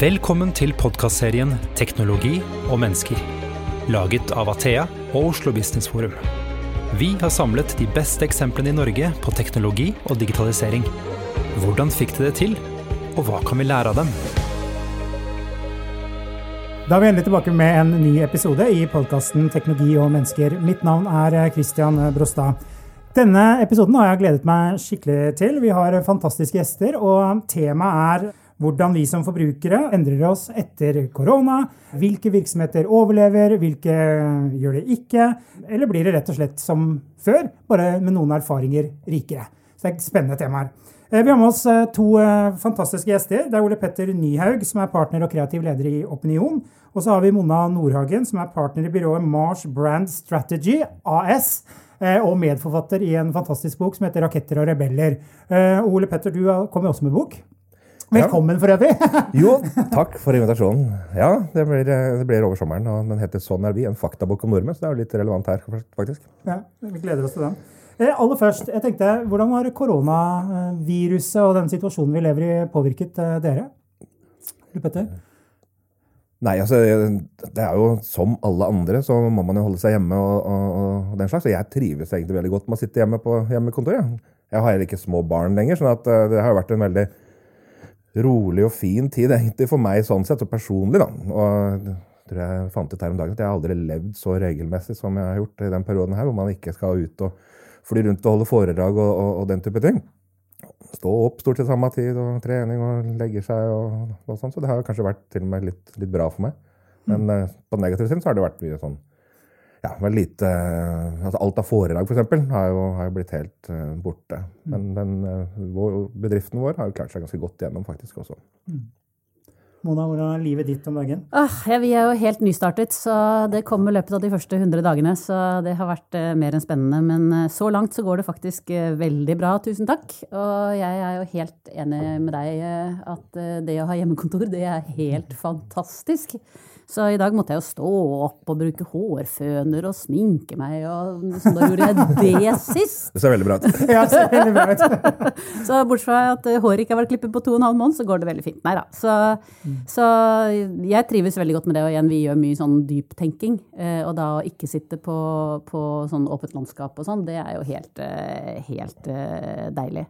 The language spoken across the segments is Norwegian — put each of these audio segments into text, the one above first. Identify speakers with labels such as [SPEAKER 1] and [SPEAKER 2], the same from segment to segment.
[SPEAKER 1] Velkommen til podkastserien 'Teknologi og mennesker', laget av Athea og Oslo Business Forum. Vi har samlet de beste eksemplene i Norge på teknologi og digitalisering. Hvordan fikk de det til, og hva kan vi lære av dem?
[SPEAKER 2] Da er vi endelig tilbake med en ny episode i podkasten 'Teknologi og mennesker'. Mitt navn er Christian Brostad. Denne episoden har jeg gledet meg skikkelig til. Vi har fantastiske gjester, og temaet er hvordan vi som forbrukere endrer oss etter korona. Hvilke virksomheter overlever, hvilke gjør det ikke? Eller blir det rett og slett som før, bare med noen erfaringer rikere? Så det er et spennende tema her. Eh, Vi har med oss eh, to eh, fantastiske gjester. Det er Ole Petter Nyhaug, som er partner og kreativ leder i Opinion. Og så har vi Mona Nordhagen, som er partner i byrået Mars Brand Strategy AS. Og medforfatter i en fantastisk bok som heter 'Raketter og rebeller'. Ole Petter, du kommer også med bok. Velkommen for øvrig.
[SPEAKER 3] Jo, takk for invitasjonen. Ja, det blir, det blir over sommeren, og den heter 'Sånn er vi', en faktabok om nordmenn. Så det er jo litt relevant her, faktisk.
[SPEAKER 2] Ja, Vi gleder oss til den. Eh, aller først, jeg tenkte, Hvordan har koronaviruset og den situasjonen vi lever i, påvirket eh, dere? Du Petter?
[SPEAKER 3] Nei, altså, det er jo som alle andre, så må man jo holde seg hjemme og, og, og den slags. Og jeg trives egentlig veldig godt med å sitte hjemme på hjemmekontoret. Jeg har heller ikke små barn lenger, sånn at eh, det har vært en veldig rolig og fin tid egentlig for meg sånn sett, og personlig. da. Og jeg tror jeg fant ut her om dagen at jeg har aldri levd så regelmessig som jeg har gjort i den perioden her, hvor man ikke skal ut og fly rundt og holde foredrag og, og, og den type ting. Stå opp stort sett samme tid og trening og legge seg og, og sånn. Så det har kanskje vært til og med litt, litt bra for meg. Men mm. på den negative siden så har det vært mye sånn ja, vel lite altså Alt av foredrag, f.eks., har, jo, har jo blitt helt uh, borte. Men den, uh, bedriften vår har jo klart seg ganske godt gjennom, faktisk også. Mm.
[SPEAKER 2] Mona, hvordan er livet ditt om dagen?
[SPEAKER 4] Ah, ja, vi er jo helt nystartet, så det kommer i løpet av de første 100 dagene. Så det har vært uh, mer enn spennende. Men så langt så går det faktisk veldig bra, tusen takk. Og jeg er jo helt enig med deg at det å ha hjemmekontor, det er helt fantastisk. Så i dag måtte jeg jo stå opp og bruke hårføner og sminke meg. Og så da gjorde jeg det sist.
[SPEAKER 3] Det ser veldig bra ut.
[SPEAKER 2] ja, det ser veldig bra ut.
[SPEAKER 4] så bortsett fra at håret ikke har vært klippet på to og en halv måned, så går det veldig fint. Nei da. Så, mm. så, jeg trives veldig godt med det. Og igjen, vi gjør mye sånn dyptenking. Eh, og da å ikke sitte på, på sånn åpent landskap og sånn, det er jo helt, eh, helt eh, deilig.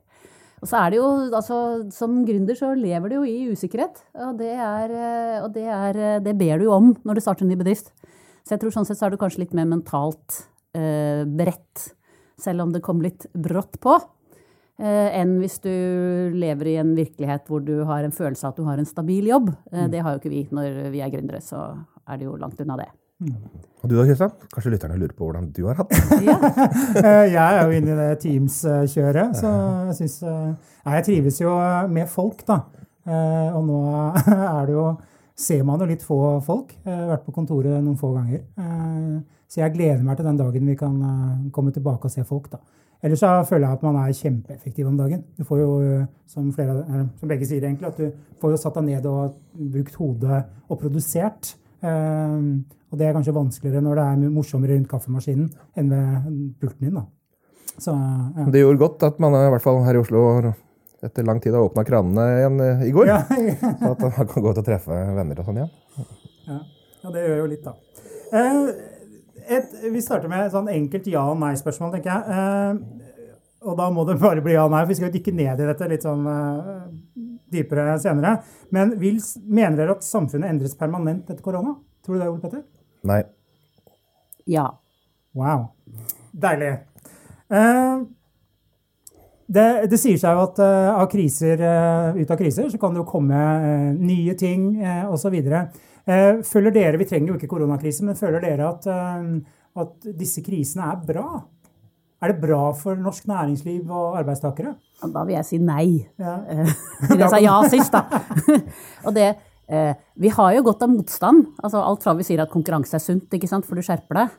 [SPEAKER 4] Og så er det jo, altså, Som gründer så lever du jo i usikkerhet. Og, det, er, eh, og det, er, eh, det, ber du jo om når du starter en ny bedrift. Så jeg tror sånn sett så er du kanskje litt mer mentalt eh, beredt, selv om det kom litt brått på, eh, enn hvis du lever i en virkelighet hvor du har en følelse av at du har en stabil jobb. Eh, mm. det har jo ikke vi når vi er gründere, så er det jo langt unna det.
[SPEAKER 3] Og du da, Kristian? Kanskje lytterne lurer på hvordan du har hatt det?
[SPEAKER 2] Eh, jeg er jo inne i det Teams-kjøret, så jeg syns Nei, jeg trives jo med folk, da. Eh, og nå er det jo Ser man jo litt få folk. Jeg har vært på kontoret noen få ganger. Eh, så jeg gleder meg til den dagen vi kan komme tilbake og se folk, da. Ellers så føler jeg at man er kjempeeffektiv om dagen. Du får jo, som, flere, som begge sier egentlig, at du får jo satt deg ned og brukt hodet og produsert. Og det er kanskje vanskeligere når det er morsommere rundt kaffemaskinen enn ved pulten din. da.
[SPEAKER 3] Så, ja. Det gjorde godt at man i hvert fall her i Oslo etter lang tid har åpna kranene igjen eh, i går. Ja, ja. så at man kan gå ut og treffe venner og sånn igjen.
[SPEAKER 2] Ja. ja, det gjør jo litt, da. Eh, et, vi starter med et sånn enkelt ja- og nei-spørsmål, tenker jeg. Eh, og da må det bare bli ja og nei, for vi skal jo dykke ned i dette litt sånn eh, dypere senere. Men vil, mener dere at samfunnet endres permanent etter korona? Tror du det, Ole Petter?
[SPEAKER 3] Nei.
[SPEAKER 4] Ja.
[SPEAKER 2] Wow. Deilig. Uh, det, det, sier seg jo at uh, av kriser, uh, ut av kriser så kan det jo komme nye ting uh, osv. føler dere, Vi trenger jo ikke koronakrisen, men føler dere at, at disse krisene er bra? Er det bra for norsk næringsliv og arbeidstakere?
[SPEAKER 4] Da vil jeg si nei. Ja. jeg sa ja sist, da. og det, Eh, vi har jo godt av motstand. altså Alt fra vi sier at konkurranse er sunt, ikke sant, for du skjerper deg.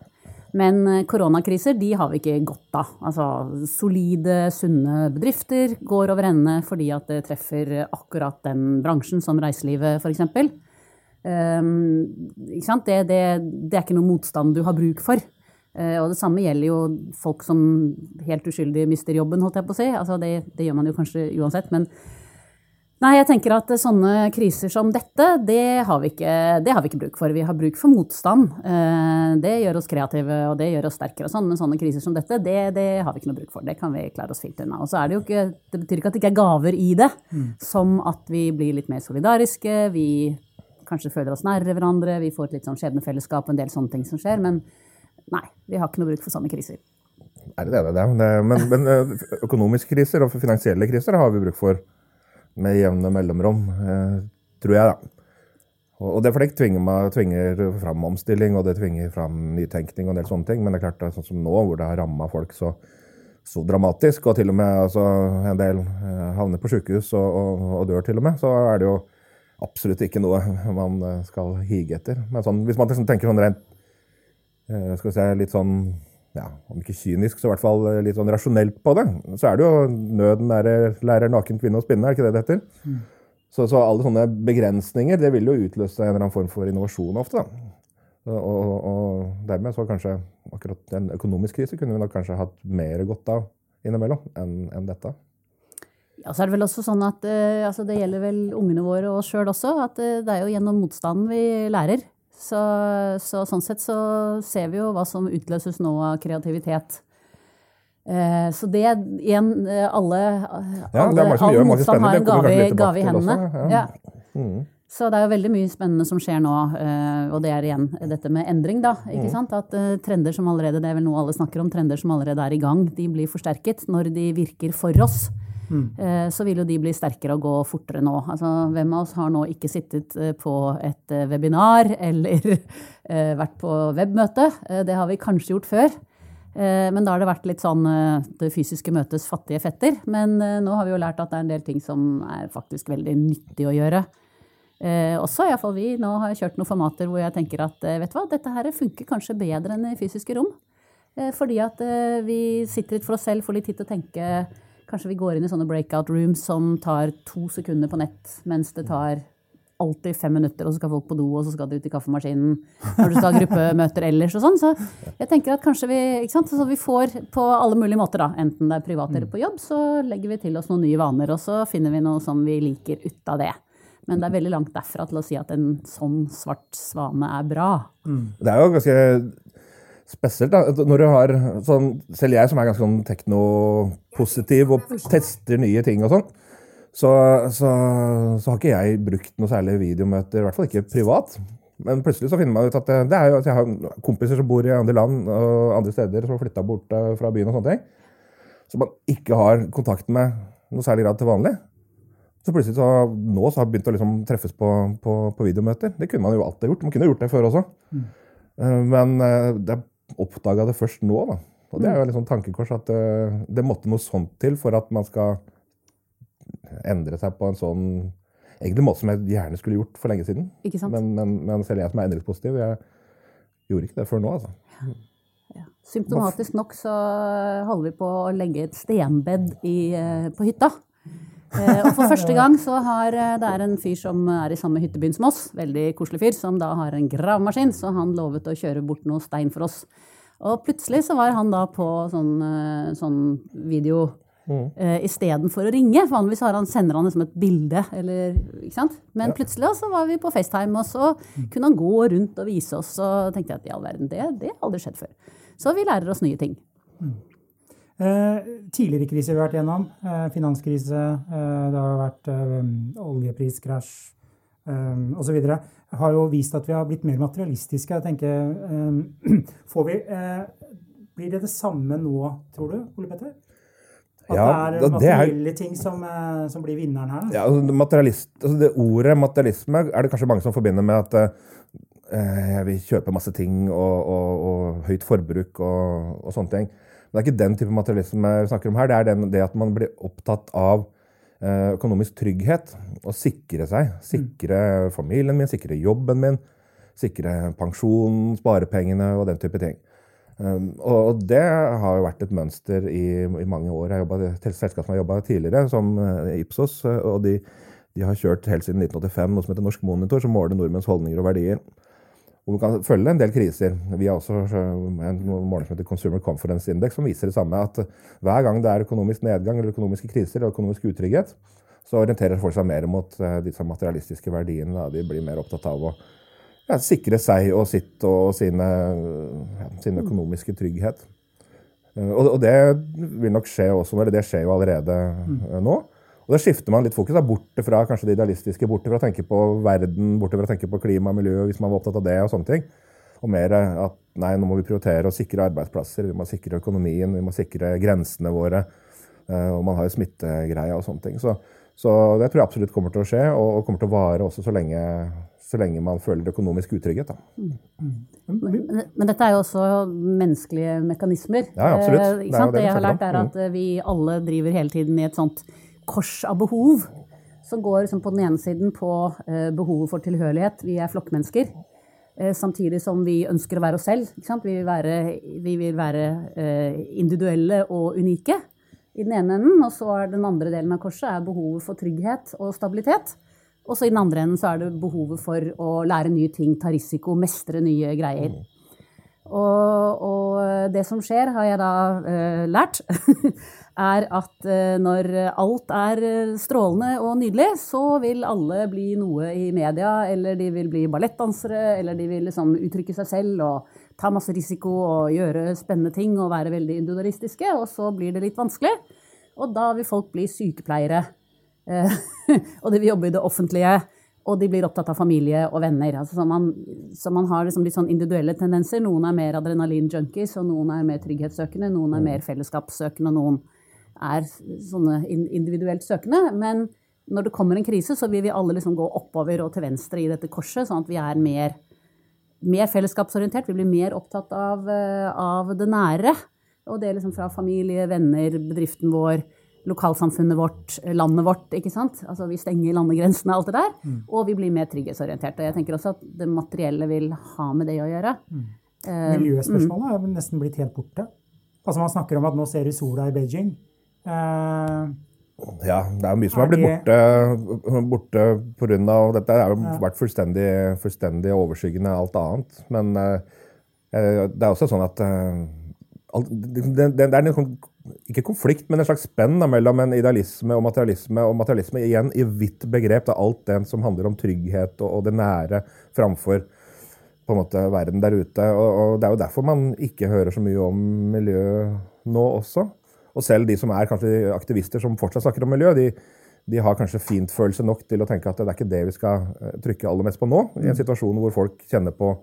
[SPEAKER 4] Men eh, koronakriser de har vi ikke godt av. Altså, solide, sunne bedrifter går over ende fordi at det treffer akkurat den bransjen, som reiselivet f.eks. Um, det, det, det, er ikke noe motstand du har bruk for. Uh, og det samme gjelder jo folk som helt uskyldig mister jobben, holdt jeg på å si. Altså, det, det gjør man jo kanskje uansett. men Nei, jeg tenker at sånne kriser som dette, det har vi ikke, det har vi ikke bruk for. Vi har bruk for motstand. Eh, det gjør oss kreative, og det gjør oss sterkere og sånn. Men sånne kriser som dette, det, det, har vi ikke noe bruk for. Det kan vi klare oss fint unna. Og så er det jo ikke, det betyr ikke at det ikke er gaver i det. Mm. Som at vi blir litt mer solidariske, vi kanskje føler oss nærere hverandre, vi får et litt sånn skjebnefellesskap og en del sånne ting som skjer. Men nei, vi har ikke noe bruk for sånne kriser.
[SPEAKER 3] Er det det? det. Men, men eh, økonomiske kriser og finansielle kriser har vi bruk for med jevne mellomrom, eh, tror jeg. da. Og det, for det tvinger, tvinger, fram omstilling og det tvinger fram nytenkning. og en del sånne ting, Men det er klart det er sånn som nå, hvor det har ramma folk så, så, dramatisk, og til og med altså, en del eh, havner på sykehus og, og, og, dør til og med, så er det jo absolutt ikke noe man skal hige etter. Men sånn, hvis man liksom tenker sånn rent skal vi si, litt sånn ja, om ikke kynisk, så i hvert fall litt sånn rasjonelt på det, så er det jo nøden lærer, lærer naken kvinne å spinne, er ikke det det heter? Mm. Så, så, alle sånne begrensninger det vil jo utløse en eller annen form for innovasjon ofte. Og, og, og, dermed så kanskje akkurat en økonomisk krise kunne vi nok kanskje hatt mer godt av innimellom enn en dette.
[SPEAKER 4] Ja, så er Det vel også sånn at uh, altså det gjelder vel ungene våre og oss sjøl også. at uh, Det er jo gjennom motstanden vi lærer. Så, så, sånn sett så ser vi jo hva som utløses nå av kreativitet. Eh, så det igjen eh, Alle,
[SPEAKER 3] ja, alle all motstand har en
[SPEAKER 4] gave, gave i hendene. Også, ja. Ja. Mm. Så det er jo veldig mye spennende som skjer nå, eh, og det er igjen dette med endring. da, ikke mm. sant? At uh, trender som allerede, det er vel noe alle snakker om, trender som allerede er i gang, de blir forsterket når de virker for oss. Mm. Så vil jo de bli sterkere og gå fortere nå. Altså, hvem av oss har nå ikke sittet eh, på et eh, webinar eller vært på webmøte? Det har vi kanskje gjort før. Men da har det vært litt sånn det fysiske møtes fattige fetter. Men nå har vi jo lært at det er en del ting som er faktisk veldig nyttig å gjøre. Eh, også iallfall vi. Nå har jeg kjørt noen formater hvor jeg tenker at vet du hva, dette her funker kanskje bedre enn i fysiske rom. Eh, fordi at eh, vi sitter litt for oss selv, får litt tid til å tenke Kanskje vi går inn i sånne breakout rooms som tar to sekunder på nett, mens det tar alltid fem minutter, og så skal folk på do, og så skal de ut i kaffemaskinen når du skal ha gruppemøter ellers og sånn. Så jeg tenker at kanskje vi, ikke sant? Så vi får på alle mulige måter, da, enten det er privat eller på jobb, så legger vi til oss noen nye vaner, og så finner vi noe som vi liker ut av det. Men det er veldig langt derfra til å si at en sånn svart svane er bra.
[SPEAKER 3] Mm. Det er jo ganske spesielt da, når du har sånn, Selv jeg som er ganske sånn teknopositiv og tester nye ting og sånn, så, så, så, har ikke jeg brukt noe særlig videomøter, i hvert fall ikke privat. Men plutselig så finner man ut at det, det er jo at jeg har kompiser som bor i andre land og andre steder, som har flytta bort eh, fra byen og sånne ting, som man ikke har kontakt med noe særlig grad til vanlig. Så plutselig så, nå så har begynt å liksom treffes på, på, på, videomøter. Det kunne man jo alltid gjort. Man kunne gjort det før også. Mm. Eh, men jeg er oppdaga det først nå. Da. Og det er jo et sånn tankekors at uh, det måtte noe sånt til for at man skal endre seg på en sånn egentlig måte som jeg gjerne skulle gjort for lenge siden. Men, men, men selv jeg som er endringspositiv, jeg gjorde ikke det før nå. altså. Ja.
[SPEAKER 4] Ja. Symptomatisk nok så holder vi på å legge et stenbed i, uh, på hytta. Eh, og for første gang så har eh, det er en fyr som er i samme hyttebyen som oss, veldig koselig fyr, som da har en gravemaskin, så han lovet å kjøre bort noe stein for oss. Og plutselig så var han da på sånn, eh, sånn video mm. uh, istedenfor å ringe. Vanligvis han, sender han liksom et bilde, eller, ikke sant? Men ja. plutselig så var vi på FaceTime, og så kunne han gå rundt og vise oss. Og tenkte jeg at i all verden, det, det har aldri skjedd før. Så vi lærer oss nye ting. Mm.
[SPEAKER 2] Eh, tidligere kriser vi har vært gjennom, eh, finanskrise, eh, det har vært oljepriskrasj osv., har jo vist at vi har blitt mer materialistiske. Jeg tenker, får vi, Blir det det samme nå, tror du, Ole Petter? At ja, det er materielle ting som, som, blir vinneren her?
[SPEAKER 3] Ja, altså, altså det Ordet materialisme er det kanskje mange som forbinder med at eh, jeg vil kjøpe masse ting og, og, og høyt forbruk og, og sånne ting. Men det er ikke den type materialisme vi snakker om her. Det er den, det at man blir opptatt av eh, økonomisk trygghet. Og sikre seg. Sikre familien min, sikre jobben min, sikre pensjonen, sparepengene og den type ting. Um, og det har jo vært et mønster i, i mange år. Jeg jobbet, et selskap som har jobba tidligere, som uh, Ipsos. og de, de, har kjørt helt siden 1985 noe som heter Norsk Monitor, som måler nordmenns holdninger og verdier. Og vi kan følge en del kriser. Vi har også en måling som heter Consumer Conference Index, som viser det samme. At hver gang det er økonomisk nedgang eller økonomiske kriser eller økonomisk utrygghet, så orienterer folk seg mer mot eh, disse materialistiske verdiene. De blir mer opptatt av å ja, sikre seg og sitt og sine, ja, sin økonomiske trygghet. Eh, og, og, det vil nok skje også, eller det skjer jo allerede eh, nå. Og Da skifter man litt fokus da, bort fra kanskje det idealistiske, bort fra å tenke på verden, bort fra å tenke på klima og miljø, hvis man var opptatt av det. Og sånne ting. Og mer at nei, nå må vi prioritere å sikre arbeidsplasser, vi må sikre økonomien, vi må sikre grensene våre. Og man har jo smittegreia og sånne ting. Så, så, det tror jeg absolutt kommer til å skje, og, og kommer til å vare også så lenge, så lenge man føler økonomisk utrygghet.
[SPEAKER 4] Mm. Men, men, dette er jo også menneskelige mekanismer.
[SPEAKER 3] Ja, absolutt. Eh,
[SPEAKER 4] det, det, det jeg har lært, er at mm. vi alle driver hele tiden i et sånt kors av behov. Som går liksom, på den ene siden på eh, behovet for tilhørighet. Vi er flokkmennesker. Eh, samtidig som vi ønsker å være oss selv. Vi vil være, vi vil være eh, individuelle og unike i den ene enden. Og så er den andre delen av korset er behovet for trygghet og stabilitet. Og så i den andre enden så er det behovet for å lære nye ting, ta risiko, mestre nye greier. Og, og det som skjer, har jeg da uh, lært, er at uh, når alt er strålende og nydelig, så vil alle bli noe i media, eller de vil bli ballettdansere, eller de vil liksom uttrykke seg selv og ta masse risiko og gjøre spennende ting og være veldig individualistiske, og så blir det litt vanskelig. Og da vil folk bli sykepleiere. Uh, og de vil jobbe i det offentlige. Og de blir opptatt av familie og venner. Altså, så, man, så, man, har liksom litt sånn individuelle tendenser. Noen er mer adrenalin-junkies, og noen er mer trygghetssøkende. Noen er mer fellesskapssøkende, og noen er sånne individuelt søkende. Men når det kommer en krise, så vil vi alle liksom gå oppover og til venstre i dette korset, sånn at vi er mer, mer fellesskapsorientert. Vi blir mer opptatt av, eh, av det nære. Og det er liksom fra familie, venner, bedriften vår lokalsamfunnet vårt, landet vårt. ikke sant? Altså Vi stenger landegrensene og alt det der. Mm. Og vi blir mer trygghetsorienterte. Jeg tenker også at det materielle vil ha med det å gjøre. Mm.
[SPEAKER 2] Uh, Miljøspørsmålet er nesten blitt helt borte. Altså Man snakker om at nå ser du sola i Beijing. Uh,
[SPEAKER 3] ja, det er mye som er blitt borte, borte pga. Dette har jo vært fullstendig, fullstendig overskyggende alt annet. Men uh, det er også sånn at det, det, det, er en sånn ikke konflikt, men en slags spenn da, mellom en idealisme og materialisme. Og materialisme igjen i vidt begrep. Det er alt det som handler om trygghet og, og det nære framfor på en måte verden der ute. Og, og, Det er jo derfor man ikke hører så mye om miljø nå også. Og selv de som er kanskje aktivister som fortsatt snakker om miljø, de, de har kanskje fintfølelse nok til å tenke at det er ikke det vi skal eh, trykke aller mest på nå. I en situasjon hvor folk kjenner på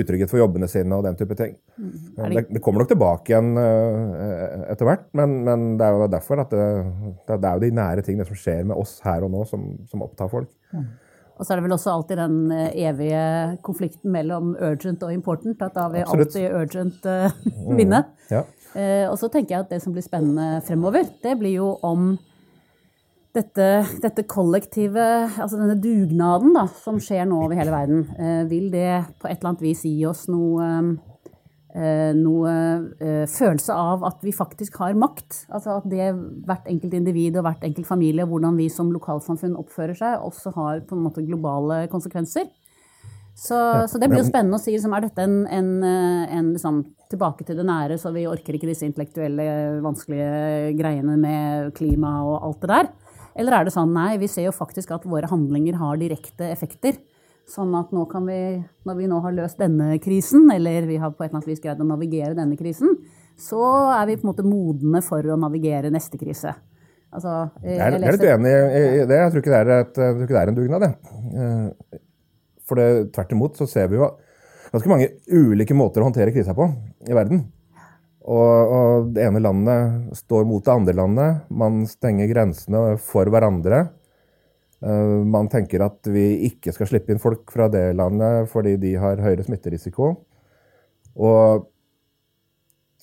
[SPEAKER 3] utrygghet for jobbene sine og den type ting. Mm. Det, det, kommer nok tilbake igjen uh, etter hvert, men, men, det er jo derfor at det, det, er jo de nære tingene som skjer med oss her og nå, som, som opptar folk. Mm.
[SPEAKER 4] Og så er det vel også alltid den eh, evige konflikten mellom urgent og important. At da vil Absolutt. alltid urgent uh, vinne. Mm. Ja. Uh, og så tenker jeg at det som blir spennende fremover, det blir jo om dette, dette kollektive, altså denne dugnaden da, som skjer nå over hele verden, eh, vil det på et eller annet vis gi oss noe, eh, noe eh, følelse av at vi faktisk har makt? Altså at det hvert enkelt individ og hvert enkelt familie, hvordan vi som lokalsamfunn oppfører seg, også har på en måte globale konsekvenser. Så, så det blir jo spennende å si liksom, er dette en, en, en liksom, tilbake til det nære, så vi orker ikke disse intellektuelle, vanskelige greiene med klima og alt det der. Eller er det sånn nei, vi ser jo faktisk at våre handlinger har direkte effekter. Sånn at nå kan vi, når vi nå har løst denne krisen, eller vi har på et eller annet vis greid å navigere denne krisen, så er vi på en måte modne for å navigere neste krise.
[SPEAKER 3] Altså, jeg, jeg, er litt enig i det. Jeg tror ikke det er, et, ikke det er en dugnad. jeg. for det, tvert imot så ser vi jo ganske mange ulike måter å håndtere krisa på i verden. Og, og, det ene landet står mot det andre landet. Man stenger grensene for hverandre. Uh, man tenker at vi ikke skal slippe inn folk fra det landet fordi de har høyere smitterisiko. Og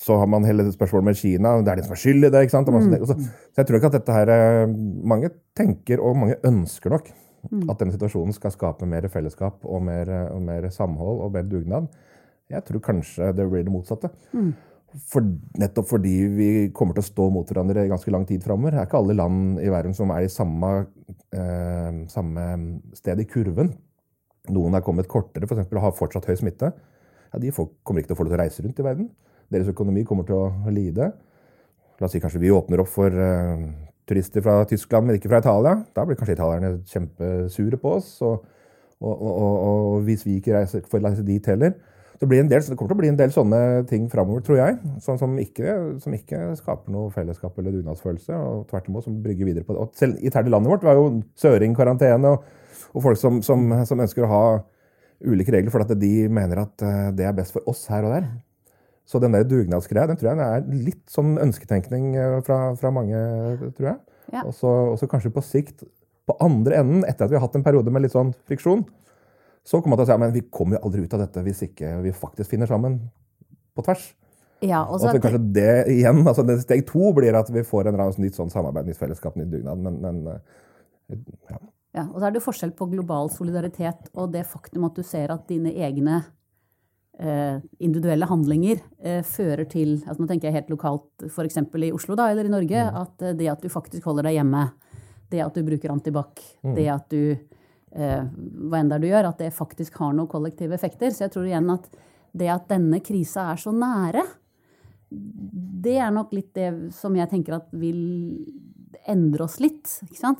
[SPEAKER 3] så har man hele spørsmålet med Kina. Det er de som er skyld i det. ikke sant? Mm. Så, så, jeg tror ikke at dette her eh, Mange tenker, og mange ønsker nok, mm. at denne situasjonen skal skape mer fellesskap og mer, og mer samhold og mer dugnad. Jeg tror kanskje det blir det motsatte. Mm. For, nettopp fordi vi kommer til å stå mot hverandre i ganske lang tid framover. Det er ikke alle land i verden som er i samme, eh, samme sted i kurven. Noen er kommet kortere for eksempel, og har fortsatt høy smitte. Ja, de folk kommer ikke til å få lov til å reise rundt i verden. Deres økonomi kommer til å lide. La oss si kanskje vi åpner opp for eh, turister fra Tyskland, men ikke fra Italia. Da blir kanskje italierne kjempesure på oss. Og, og, og, og hvis vi ikke reiser, får reise dit heller. Det, blir en del, det kommer til å bli en del sånne ting framover, tror jeg. Sånn som, ikke, som ikke skaper noe fellesskap eller dugnadsfølelse. og tvert imot som brygger videre på det. Og selv internt i landet vårt var jo søring-karantene og, og, folk som, som, som, ønsker å ha ulike regler fordi de mener at eh, det er best for oss her og der. Så den der dugnadsgreia den tror jeg er litt sånn ønsketenkning eh, fra, fra mange, tror jeg. Ja. Og så kanskje på sikt, på andre enden, etter at vi har hatt en periode med litt sånn friksjon, så kommer man til å si at vi kommer jo aldri ut av dette hvis ikke vi faktisk finner sammen på tvers.
[SPEAKER 4] Ja,
[SPEAKER 3] og så kanskje det igjen, altså Steg to blir at vi får en nytt sånn samarbeid, nytt fellesskap, nytt dugnad. Men, men
[SPEAKER 4] eh, ja. ja. Og så er det forskjell på global solidaritet og det faktum at du ser at dine egne eh, individuelle handlinger eh, fører til altså Nå tenker jeg helt lokalt, f.eks. i Oslo da, eller i Norge. Mm. At eh, det at du faktisk holder deg hjemme, det at du bruker antibac, mm. det at du Eh, hva enn det er du gjør, at det faktisk har noen kollektive effekter. Så jeg tror igjen at det at denne krisa er så nære, det er nok litt det som jeg tenker at vil endre oss litt.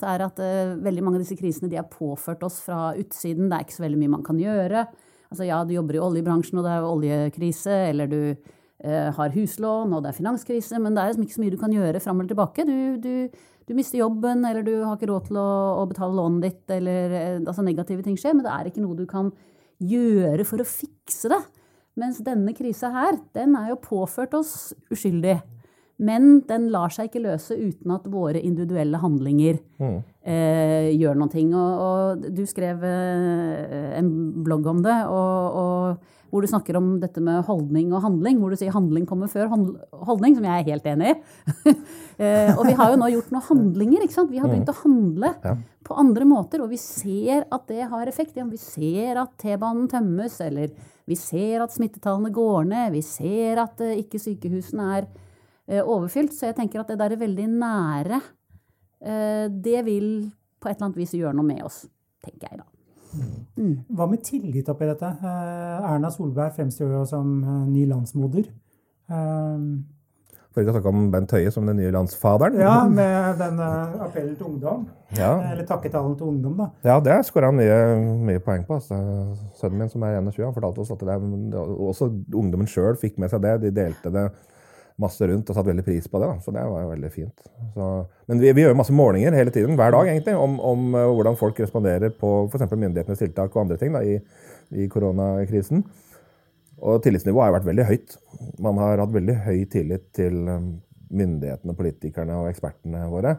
[SPEAKER 4] Er at eh, veldig mange av disse krisene de er påført oss fra utsiden. Det er ikke så veldig mye man kan gjøre. Altså ja, du jobber i oljebransjen, og det er oljekrise, eller du uh, har huslån, og det er finanskrise, men det er liksom ikke så mye du kan gjøre fram eller tilbake. Du, du du mister jobben, eller du har ikke råd til å, å betale lånet ditt, eller eh, altså negative ting skjer, men det er ikke noe du kan gjøre for å fikse det. Mens denne krisa her, den er jo påført oss uskyldig. Men den lar seg ikke løse uten at våre individuelle handlinger mm. eh, gjør noe. Og, og, du skrev eh, en blogg om det. og, og hvor du snakker om dette med holdning og handling, hvor du sier handling kommer før holdning, som jeg er helt enig i. Eh, og vi har jo nå gjort noen handlinger. ikke sant? Vi har begynt å handle ja. på andre måter, og vi ser at det har effekt. Ja, vi ser at T-banen tømmes, eller vi ser at smittetallene går ned, vi ser at uh, ikke sykehusene er uh, overfylt. Så jeg tenker at det der er veldig nære, det vil på et eller annet vis gjøre noe med oss, tenker jeg da.
[SPEAKER 2] Mm. Hva med tillit oppi dette? Eh, Erna Solberg fremstår jo som eh, ny landsmoder.
[SPEAKER 3] Eh, For ikke å snakke om Bent Høie som den nye landsfaderen.
[SPEAKER 2] Ja, med den appellen til ungdom. Ja. Eller takketalen til ungdom, da.
[SPEAKER 3] Ja, det skåra han mye, mye, poeng på. Altså. Sønnen min som er 21, han fortalte oss at det, også ungdommen sjøl fikk med seg det. De delte det masse rundt og satt veldig pris på det. Da. Så det var jo veldig fint. Så, men vi, vi, gjør masse målinger hele tiden, hver dag egentlig, om, om uh, hvordan folk responderer på f.eks. myndighetenes tiltak og andre ting da, i, i koronakrisen. Og tillitsnivået har vært veldig høyt. Man har hatt veldig høy tillit til um, myndighetene, politikerne og ekspertene våre.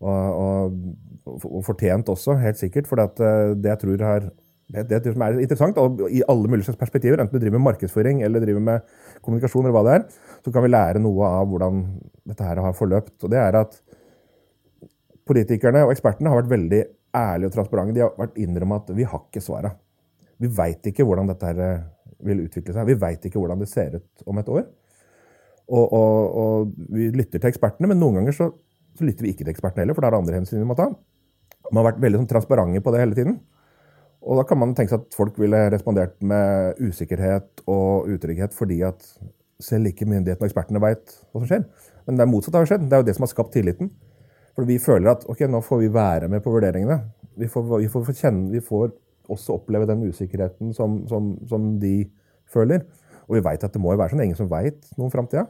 [SPEAKER 3] Og, og, og fortjent også, helt sikkert. For uh, det jeg tror har det, det, som er interessant, og i alle mulige perspektiver, enten du driver med markedsføring eller driver med kommunikasjon, eller hva det er, så kan vi lære noe av hvordan dette her har forløpt. Og det er at politikerne og ekspertene har vært veldig ærlige og transparente. De har vært innrømmet at vi har ikke svara. Vi veit ikke hvordan dette her eh, vil utvikle seg. Vi veit ikke hvordan det ser ut om et år. Og, og, og, vi lytter til ekspertene, men noen ganger så, så lytter vi ikke til ekspertene heller, for det er det andre hensyn vi må ta. Man har vært veldig sånn, transparente på det hele tiden. Og da kan man tenke seg at folk ville respondert med usikkerhet og utrygghet fordi at selv ikke myndighetene og ekspertene veit hva som skjer. Men det er motsatt har skjedd. Det er jo det som har skapt tilliten. For vi føler at ok, nå får vi være med på vurderingene. Vi får, vi får, kjenne, vi får også oppleve den usikkerheten som, som, som de føler. Og vi veit at det må jo være sånn. Ingen som veit noe om framtida.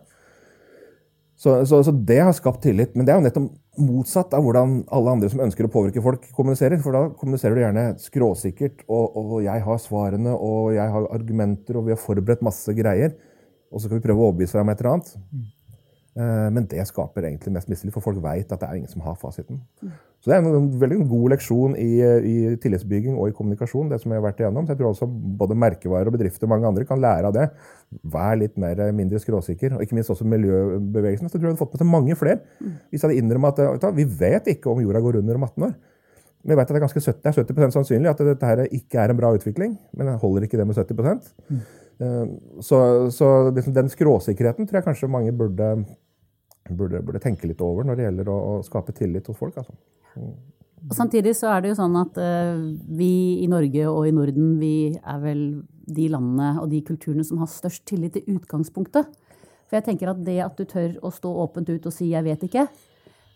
[SPEAKER 3] Så, så, så, det har skapt tillit. Men det er jo nettopp motsatt av hvordan alle andre som ønsker å påvirke folk, kommuniserer. For da kommuniserer du gjerne skråsikkert, og, og jeg har svarene, og jeg har argumenter, og vi har forberedt masse greier. Og så skal vi prøve å overbevise deg om et eller annet. Mm. Men det skaper egentlig mest mistillit, for folk veit at det er ingen som har fasiten. Så det er en, veldig god leksjon i, i, tillitsbygging og i kommunikasjon. det som jeg har vært igjennom. Så jeg tror også både merkevarer og bedrifter og mange andre kan lære av det. Vær litt mer, mindre skråsikker. Og ikke minst også miljøbevegelsen. Så jeg tror jeg hadde fått med til mange flere hvis jeg hadde innrømmet at vi vet ikke om jorda går under om 18 år. Vi vet at det er ganske 70, det er 70 sannsynlig at dette her ikke er en bra utvikling. Men jeg holder ikke det med 70 mm. Eh, så, så liksom den skråsikkerheten tror jeg kanskje mange burde, burde, burde, tenke litt over når det gjelder å, å skape tillit hos folk. Altså.
[SPEAKER 4] Mm. Og samtidig så er det jo sånn at uh, vi i Norge og i Norden vi er vel de landene og de kulturene som har størst tillit til utgangspunktet. For jeg tenker at det at du tør å stå åpent ut og si 'jeg vet ikke',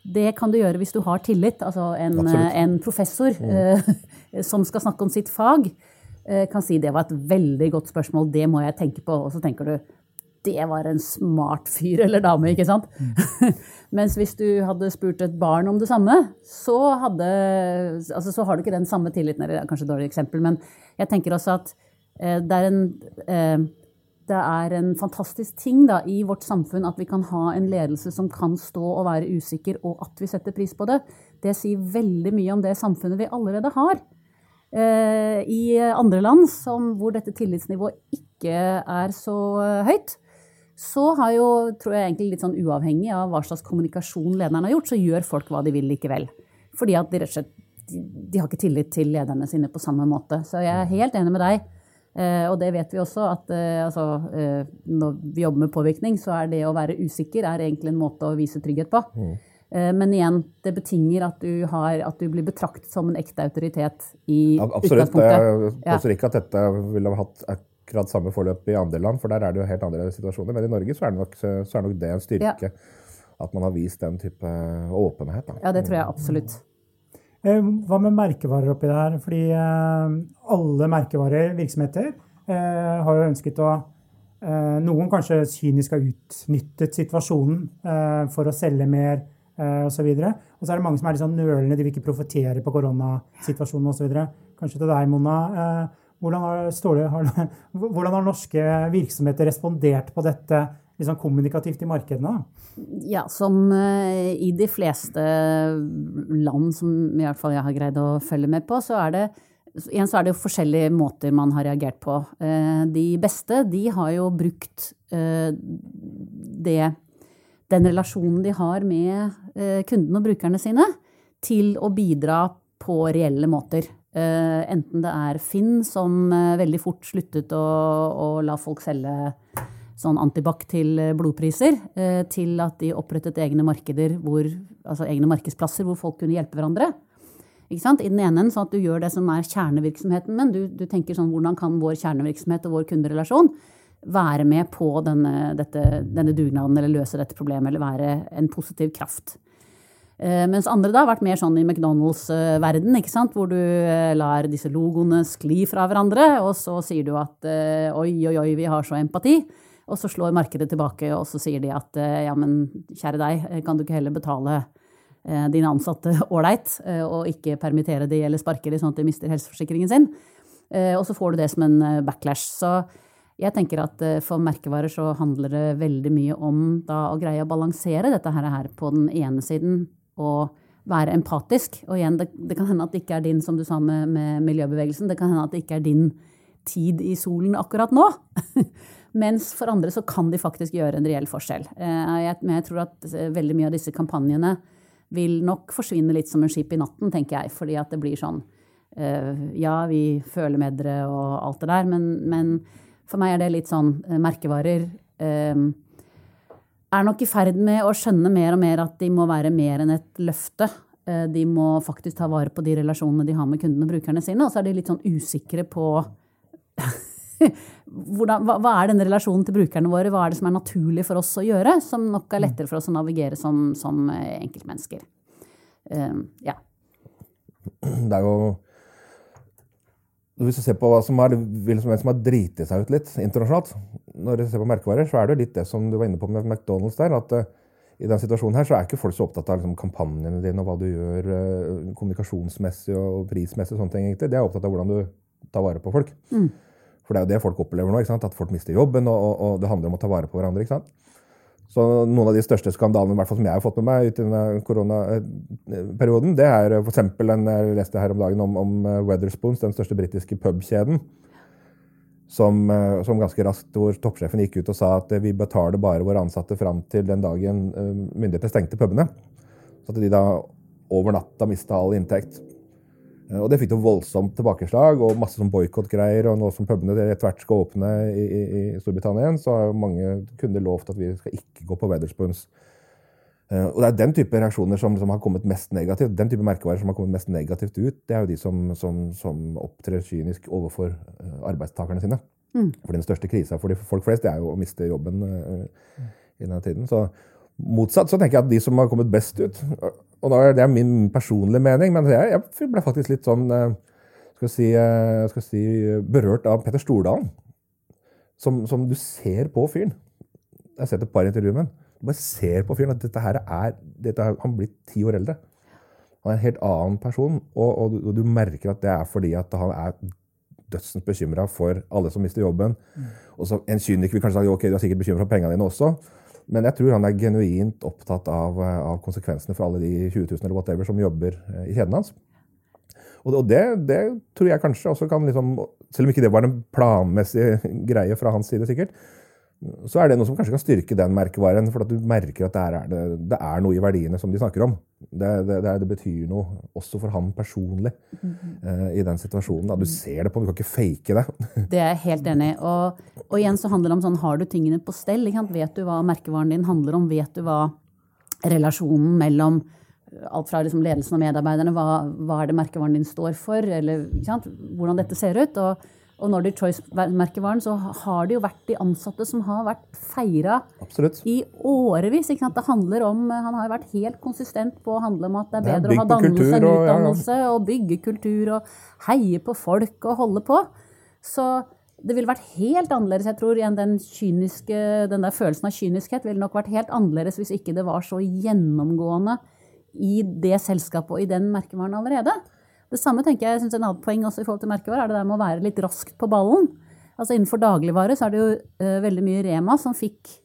[SPEAKER 4] Det kan du gjøre hvis du har tillit. Altså en, en professor eh, som skal snakke om sitt fag, eh, kan si det var et veldig godt spørsmål, det må jeg tenke på. Og så tenker du det var en smart fyr eller dame, ikke sant? Mens hvis du hadde spurt et barn om det samme, så, hadde, altså, så har du ikke den samme tilliten. Eller det er kanskje et dårlig eksempel, men jeg tenker også at eh, det er en eh, det er en fantastisk ting da, i vårt samfunn at vi kan ha en ledelse som kan stå og være usikker, og at vi setter pris på det. Det sier veldig mye om det samfunnet vi allerede har. Eh, I andre land som, hvor dette tillitsnivået ikke er så eh, høyt, så har jo, tror jeg egentlig litt sånn uavhengig av hva slags kommunikasjon lederen har gjort, så gjør folk hva de vil likevel. Fordi at de rett og slett de, har ikke tillit til lederne sine på samme måte. Så jeg er helt enig med deg. Eh, og det vet vi også, at eh, altså, eh, når vi jobber med påvirkning, så er det å være usikker er egentlig en måte å vise trygghet på. Eh, men igjen, det betinger at du, har, at du blir betraktet som en ekte autoritet i
[SPEAKER 3] Absolutt.
[SPEAKER 4] utgangspunktet.
[SPEAKER 3] Jeg
[SPEAKER 4] Ja.
[SPEAKER 3] påstår ikke at dette ville ha hatt akkurat samme forløp i andre land, for der er det jo helt andre situasjoner. Men i Norge så er det nok, så er nok det en styrke. At man har vist den type åpenhet. Da.
[SPEAKER 4] Ja, det tror jeg absolutt.
[SPEAKER 2] Eh, Hva med merkevarer oppi der? Fordi eh, alle merkevarer, virksomheter, eh, har jo ønsket å eh, Noen kanskje kynisk har utnyttet situasjonen eh, for å selge mer eh, osv. Og, og så er det mange som er litt sånn nølende, de vil ikke profetere på koronasituasjonen osv. Kanskje til deg, Mona. Eh, hvordan, har, Ståle, har, hvordan har norske virksomheter respondert på dette liksom kommunikativt i markedene?
[SPEAKER 4] Ja, som eh, i de fleste land som i hvert fall jeg har greid å følge med på, så er det Igjen så er det jo forskjellige måter man har reagert på. De beste, de har jo brukt det Den relasjonen de har med eh, kundene og brukerne sine, til å bidra på reelle måter. Eh, Enten det er Finn, som eh, veldig fort sluttet å, å la folk selge sånn antibac til blodpriser, til at de opprettet egne hvor, altså egne markedsplasser hvor folk kunne hjelpe hverandre. I den ene enden sånn at du gjør det som er kjernevirksomheten, men du, du tenker sånn hvordan kan vår kjernevirksomhet og vår kunderelasjon være med på denne, dette, denne dugnaden eller løse dette problemet eller være en positiv kraft. Eh, mens andre da har vært mer sånn i McDonald's-verden, ikke sant? hvor du eh, lar disse logoene skli fra hverandre, og så sier du at eh, oi, oi, oi, vi har så empati. Og så slår markedet tilbake, og så sier de at eh, ja, men kjære deg, eh, kan du ikke heller betale eh, dine ansatte ålreit, eh, og ikke permittere de eller sparke de sånn at de mister helseforsikringen sin. Eh, Og så får du det som en eh, backlash. Så jeg tenker at eh, for merkevarer så handler det veldig mye om da å greie å balansere dette her, på den ene siden og være empatisk. Og igjen, det, det kan hende at det ikke er din, som du sa med, med miljøbevegelsen, det kan hende at det ikke er din tid i solen akkurat nå. Mens for andre så kan de faktisk gjøre en reell forskjell. Eh, Jeg, men jeg tror at eh, veldig mye av disse kampanjene vil nok forsvinne litt som en skip i natten, tenker jeg. Fordi at det blir sånn Ja, vi føler med dere og alt det der, men, men for meg er det litt sånn eh, merkevarer eh, er nok i ferd med å skjønne mer og mer at de må være mer enn et løfte. Eh, De må faktisk ta vare på de relasjonene de har med kundene og brukerne sine. Og så er de litt sånn usikre på hvordan, hva, hva er denne relasjonen til brukerne våre? Hva er det som er naturlig for oss å gjøre? Som nok er lettere for oss å navigere som, som eh, enkeltmennesker. Eh, ja.
[SPEAKER 3] Det er jo Hvis du ser på hva som er, hvem som som har driti seg ut litt internasjonalt Når du ser på merkevarer, så er det litt det som du var inne på med McDonald's der. at uh, i den situasjonen her så er ikke folk så opptatt av liksom, kampanjene dine og hva du gjør uh, kommunikasjonsmessig og prismessig. og sånne ting egentlig. De er opptatt av hvordan du tar vare på folk. For det er jo det folk opplever nå. ikke sant? At folk mister jobben, og, og, og det handler om å ta vare på hverandre. ikke sant? Så Noen av de største skandalene hvert fall som jeg har fått med meg ut i denne koronaperioden, det er f.eks. den jeg leste her om dagen om, om Weatherspoons, den største britiske pubkjeden. Som, eh, som ganske raskt hvor toppsjefen gikk ut og sa at eh, vi betaler bare våre ansatte fram til den dagen eh, myndighetene stengte pubene. Så at de da over natta mista all inntekt. Eh, Og det fikk jo voldsomt tilbakeslag og masse sånn boikottgreier. Og nå som pubene etter hvert skal åpne i, i, i Storbritannia igjen, så har jo mange kunder lovt at vi skal ikke gå på Wetherspoons. Eh, Og det er den type reaksjoner som, som har kommet mest negativt. Den type merkevarer som har kommet mest negativt ut, det er jo de som, som, som opptrer kynisk overfor eh, arbeidstakerne sine. For den største krisa for de folk flest det er jo å miste jobben i denne tiden. Så Motsatt så tenker jeg at de som har kommet best ut Og nå er min personlige mening, men jeg, jeg ble faktisk litt sånn eh, skal si, eh, skal si, berørt av Petter Stordalen. Som, som, du ser på fyren. Jeg har sett et par intervjuer med ham. Du bare ser på fyren at dette her er, dette Han blir ti år eldre. Han er en helt annen person, og, og, og, du merker at det er fordi at han er dødsens bekymra for alle som mister jobben. Mm. Og så En kyniker vil kanskje si ok, du er sikkert bekymra for pengene dine også. Men jeg tror han er genuint opptatt av, eh, av, konsekvensene for alle de 20 000 eller whatever som jobber eh, i kjeden hans. Og det, det, tror jeg kanskje også kan liksom, Selv om ikke det var en planmessig greie fra hans side, sikkert, så er det noe som kanskje kan styrke den merkevaren. For at du merker at det er, det, det er noe i verdiene som de snakker om. Det, det betyr noe også for han personlig mm -hmm. uh, i den situasjonen. Da. Du ser det på du kan ikke fake det.
[SPEAKER 4] det er jeg helt enig i. Og, og, igjen så handler det om sånn, har du tingene på stell? Vet du hva merkevaren din handler om? Vet du hva relasjonen mellom alt fra liksom ledelsen og medarbeiderne, hva, hva, er det merkevaren din står for? Eller hvordan dette ser ut? og og Nordic Choice-merkevaren, så har det jo vært de ansatte som har vært feira i årevis. Det handler om, Han har jo vært helt konsistent på å handle om at det er bedre er å ha dannelse enn utdannelse, og, ja, ja. og bygge kultur og heie på folk og holde på. Så det ville vært helt annerledes, jeg tror, enn den, kyniske, den der følelsen av kyniskhet ville nok vært helt annerledes hvis ikke det var så gjennomgående i det selskapet og i den merkevaren allerede. Det samme tenker jeg, jeg synes en annet poeng også i forhold til merkevare, er det der med å være litt raskt på ballen. Altså Innenfor dagligvare så er det jo uh, veldig mye Rema som fikk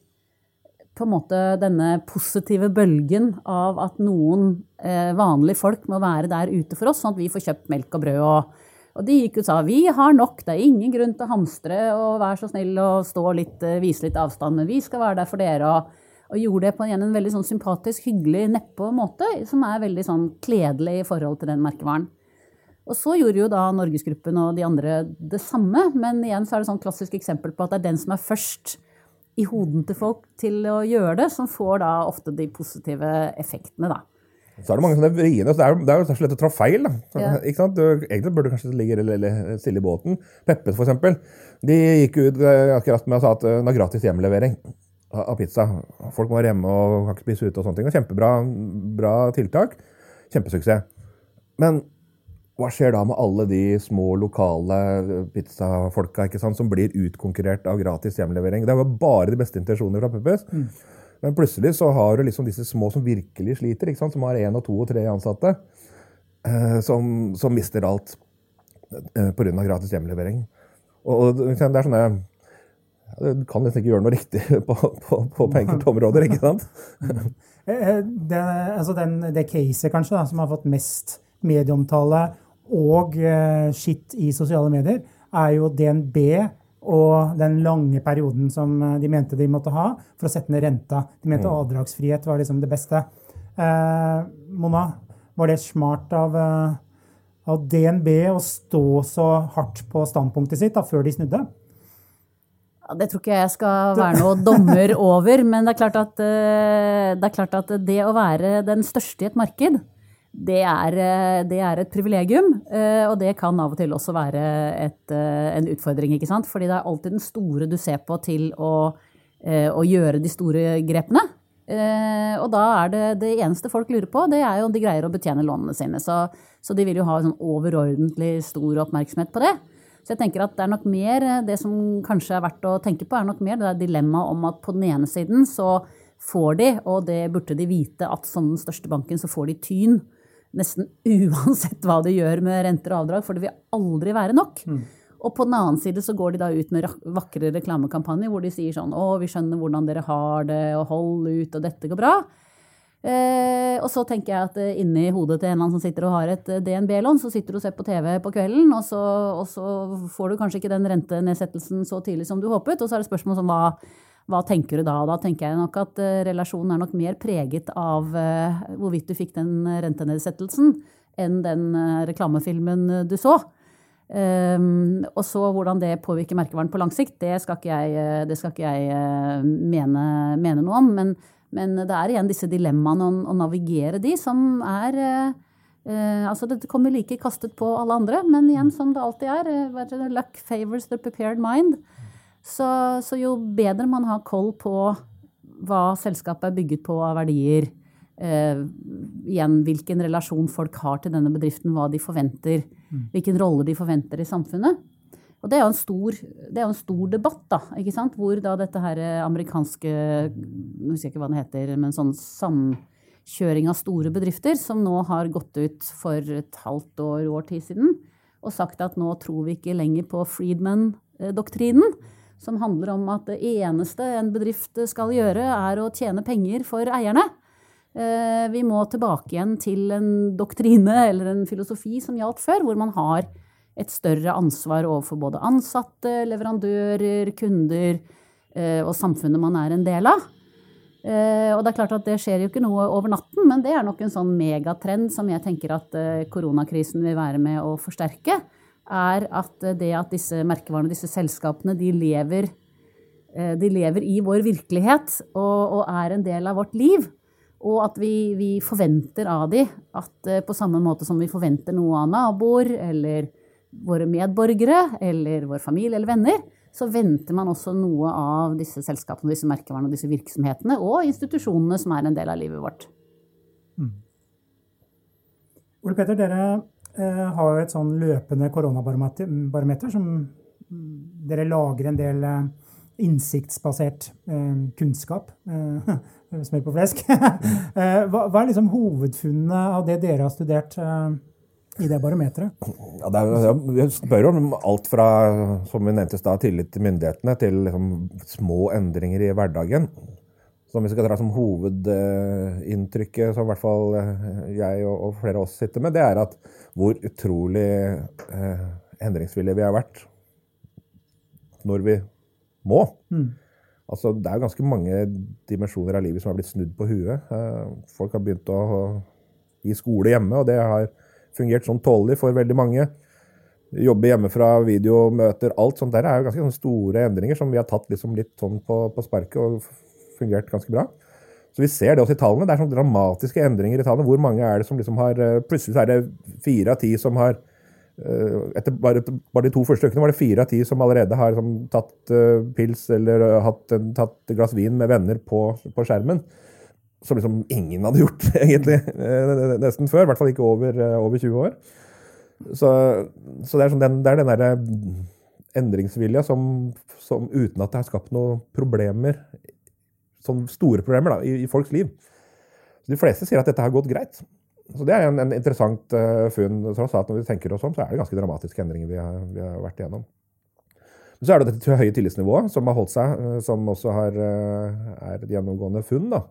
[SPEAKER 4] på en måte denne positive bølgen av at noen uh, vanlige folk må være der ute for oss, sånn at vi får kjøpt melk og brød. Og, og de gikk ut og sa vi har nok, det er ingen grunn til å hamstre og vær så snill og stå litt, uh, vise litt avstand, men vi skal være der for dere. og og gjorde det på en, en veldig sånn sympatisk, hyggelig, nedpå måte, som er veldig sånn kledelig i forhold til den merkevaren. Og så gjorde jo da Norgesgruppen og de andre det samme, men igjen så er det sånn klassisk eksempel på at det er den som er først i hoden til folk til å gjøre det, som får da ofte de positive effektene, da.
[SPEAKER 3] Så er det mange sånne vriene. Det er, det er jo så lett å trå feil. da. Ja. Ikke sant? Du, egentlig burde du kanskje ligge eller stille i båten. Peppes, for eksempel. De gikk ut eh, akkurat med og sa at eh, det var gratis hjemlevering av pizza. Folk må være hjemme og kan ikke spise ute og sånne ting. Kjempebra bra tiltak. Kjempesuksess. Men hva skjer da med alle de små, lokale pizzafolka ikke sant, som blir utkonkurrert av gratis hjemlevering? Det var bare de beste intensjonene fra Peppes. Mm. Men plutselig så har du liksom disse små som virkelig sliter, ikke sant, som har én og to og tre ansatte, eh, som, som, mister alt eh, pga. gratis hjemlevering. Og, og det er sånne Du kan nesten ikke gjøre noe riktig på, på, på enkelte områder, ikke sant?
[SPEAKER 2] Eh, eh, det, altså den, det caset kanskje da, som har fått mest medieomtale og eh, skitt i sosiale medier, er jo DNB og den lange perioden som eh, de mente de måtte ha for å sette ned renta. De mente mm. avdragsfrihet var liksom det beste. Eh, Mona, var det smart av, eh, av, DNB å stå så hardt på standpunktet sitt da, før de snudde?
[SPEAKER 4] Ja, det tror ikke jeg skal være noe dommer over, men det er klart at det, er klart at det å være den største i et marked det er, eh, det er, et privilegium, eh, og det kan av og til også være et, eh, en utfordring. ikke sant? Fordi det er alltid den store du ser på til å, å gjøre de store grepene. Og da er det det eneste folk lurer på, det er jo om de greier å betjene lånene sine. Så, så de vil jo ha sånn overordentlig stor oppmerksomhet på det. Så jeg tenker at det er nok mer, det som kanskje er verdt å tenke på, er nok mer det der dilemmaet om at på den ene siden så får de, og det burde de vite, at som den største banken så får de tyn nesten uansett hva de gjør med renter og avdrag, for det vil aldri være nok. Mm. Og på den annen side så går de da ut med vakre reklamekampanjer hvor de sier sånn Å, vi skjønner hvordan dere har det, og hold ut, og dette går bra. Eh, og så tenker jeg at eh, inni hodet til en eller annen som sitter og har et eh, DNB-lån, så sitter du og ser på TV på kvelden, og så, og så, får du kanskje ikke den rentenedsettelsen så tidlig som du håpet. Og så er det spørsmål som hva hva tenker du da? Da tenker jeg nok at uh, relasjonen er nok mer preget av uh, hvorvidt du fikk den rentenedsettelsen, enn den uh, reklamefilmen du så. Um, og så hvordan det påvirker merkevaren på lang sikt, det skal ikke jeg, skal ikke jeg mene, mene, noe om. Men, men, det er igjen disse dilemmaene å, å navigere de, som er altså Det kommer like kastet på alle andre, men igjen, som det alltid er, luck favors the prepared mind. Så, så, jo bedre man har koll på hva selskapet er bygget på av verdier. Eh, igjen hvilken relasjon folk har til denne bedriften, hva de forventer. Hvilken rolle de forventer i samfunnet. Og det er jo en stor, er en stor debatt, da, ikke sant? hvor da dette her amerikanske Nå husker jeg ikke hva det heter, men sånn samkjøring av store bedrifter, som nå har gått ut for et halvt år, år tid siden, og sagt at nå tror vi ikke lenger på Friedman-doktrinen, som handler om at det eneste en bedrift skal gjøre, er å tjene penger for eierne. Eh, vi må tilbake igjen til en doktrine eller en filosofi som gjaldt før, hvor man har et større ansvar overfor både ansatte, leverandører, kunder eh, og samfunnet man er en del av. Eh, og det er klart at det skjer jo ikke noe over natten, men det er nok en sånn megatrend som jeg tenker at koronakrisen vil være med å forsterke. Er at det at disse merkevarene, disse selskapene, de lever, de lever i vår virkelighet og, og, er en del av vårt liv. Og at vi, vi forventer av dem at på samme måte som vi forventer noe av naboer eller våre medborgere eller vår familie eller venner, så venter man også noe av disse selskapene, disse merkevarene og disse virksomhetene og institusjonene som er en del av livet vårt. Mm.
[SPEAKER 2] Ole Petter, dere eh, har jo et sånn løpende koronabarometer som dere lager en del eh, innsiktsbasert eh, kunnskap. Eh, smør på flesk. Eh, hva, er liksom hovedfunnene av det dere har studert? Eh, i det barometeret?
[SPEAKER 3] Ja, det er, vi spør om alt fra som vi nevnte da, tillit til myndighetene til liksom, små endringer i hverdagen. Som vi skal dra som hovedinntrykket, som i hvert fall eh, jeg og flere av oss sitter med, det er at hvor utrolig eh, endringsvillige vi har vært når vi må. Mm. Altså, det er jo ganske mange dimensjoner av livet som har blitt snudd på huet. Eh, folk har begynt å gi skole hjemme, og det har fungert sånn tålelig for veldig mange. Jobbe hjemmefra, videomøter, alt sånt der er jo ganske store endringer som vi har tatt liksom litt sånn på, på sparket og fungert ganske bra. Så vi ser det også i tallene. Det er sånn dramatiske endringer i tallene. Hvor mange er det som liksom har eh, Plutselig er det fire av ti som har eh, etter bare, bare, de to første ukene var det fire av ti som allerede har som, tatt uh, pils eller uh, hatt, tatt glass vin med venner på, på skjermen som liksom ingen hadde gjort, egentlig, nesten før. I hvert fall ikke over, over 20 år. Så, så, det er, sånn den, det den derre endringsvilja som, som, uten at det har skapt noen problemer, sånn store problemer da, i, i, folks liv. Så de fleste sier at dette har gått greit. Så det er en, en interessant uh, funn. tross alt Når vi tenker oss om, så er det ganske dramatiske endringer vi har, vi har vært igjennom. Men så er det dette høye tillitsnivået som har holdt seg, som også har, er et gjennomgående funn. da.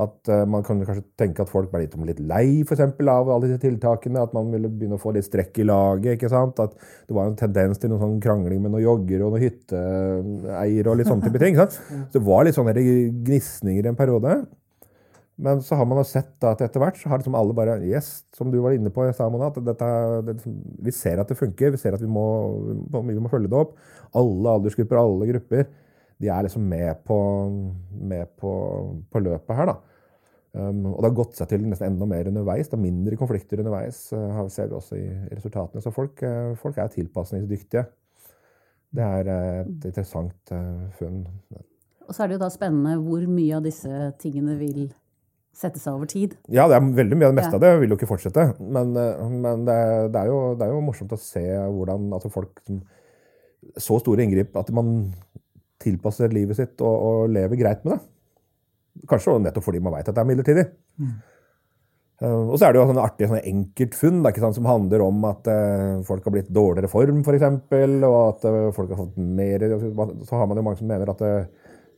[SPEAKER 3] At uh, Man kan kanskje tenke at folk ble litt, litt lei for eksempel, av alle disse tiltakene. At man ville begynne å få litt strekk i laget. ikke sant? At det var en tendens til noen sånn krangling med noen joggere og noen hytteeiere. og litt sånne type ting, ikke sant? Så det var litt sånne gnisninger i en periode. Men så har man jo sett at etter hvert så har liksom alle bare Yes, som du var inne på, Samona, at dette, det, vi ser at det funker. Vi ser at vi må, vi må følge det opp. Alle aldersgrupper, alle grupper de er liksom med på, med på, på løpet her. da. Um, og det har gått seg til nesten enda mer underveis. Det er mindre konflikter underveis, uh, ser vi også i resultatene. Så folk, uh, folk er tilpasningsdyktige. Det er uh, et interessant uh, funn.
[SPEAKER 4] Og så er det jo da spennende hvor mye av disse tingene vil sette seg over tid.
[SPEAKER 3] Ja, det er veldig mye av det meste ja. av det vil jo ikke fortsette. Men, men det, er, det, er jo, det, er, jo, morsomt å se hvordan altså folk Så store inngrip at man tilpasser livet sitt og, og, lever greit med det. Kanskje nettopp fordi man veit at det er midlertidig. Mm. Uh, og så er det jo sånne artige sånne enkeltfunn da, sant, som handler om at uh, folk har blitt dårligere form, f.eks., og at uh, folk har fått mer Så har man jo mange som mener at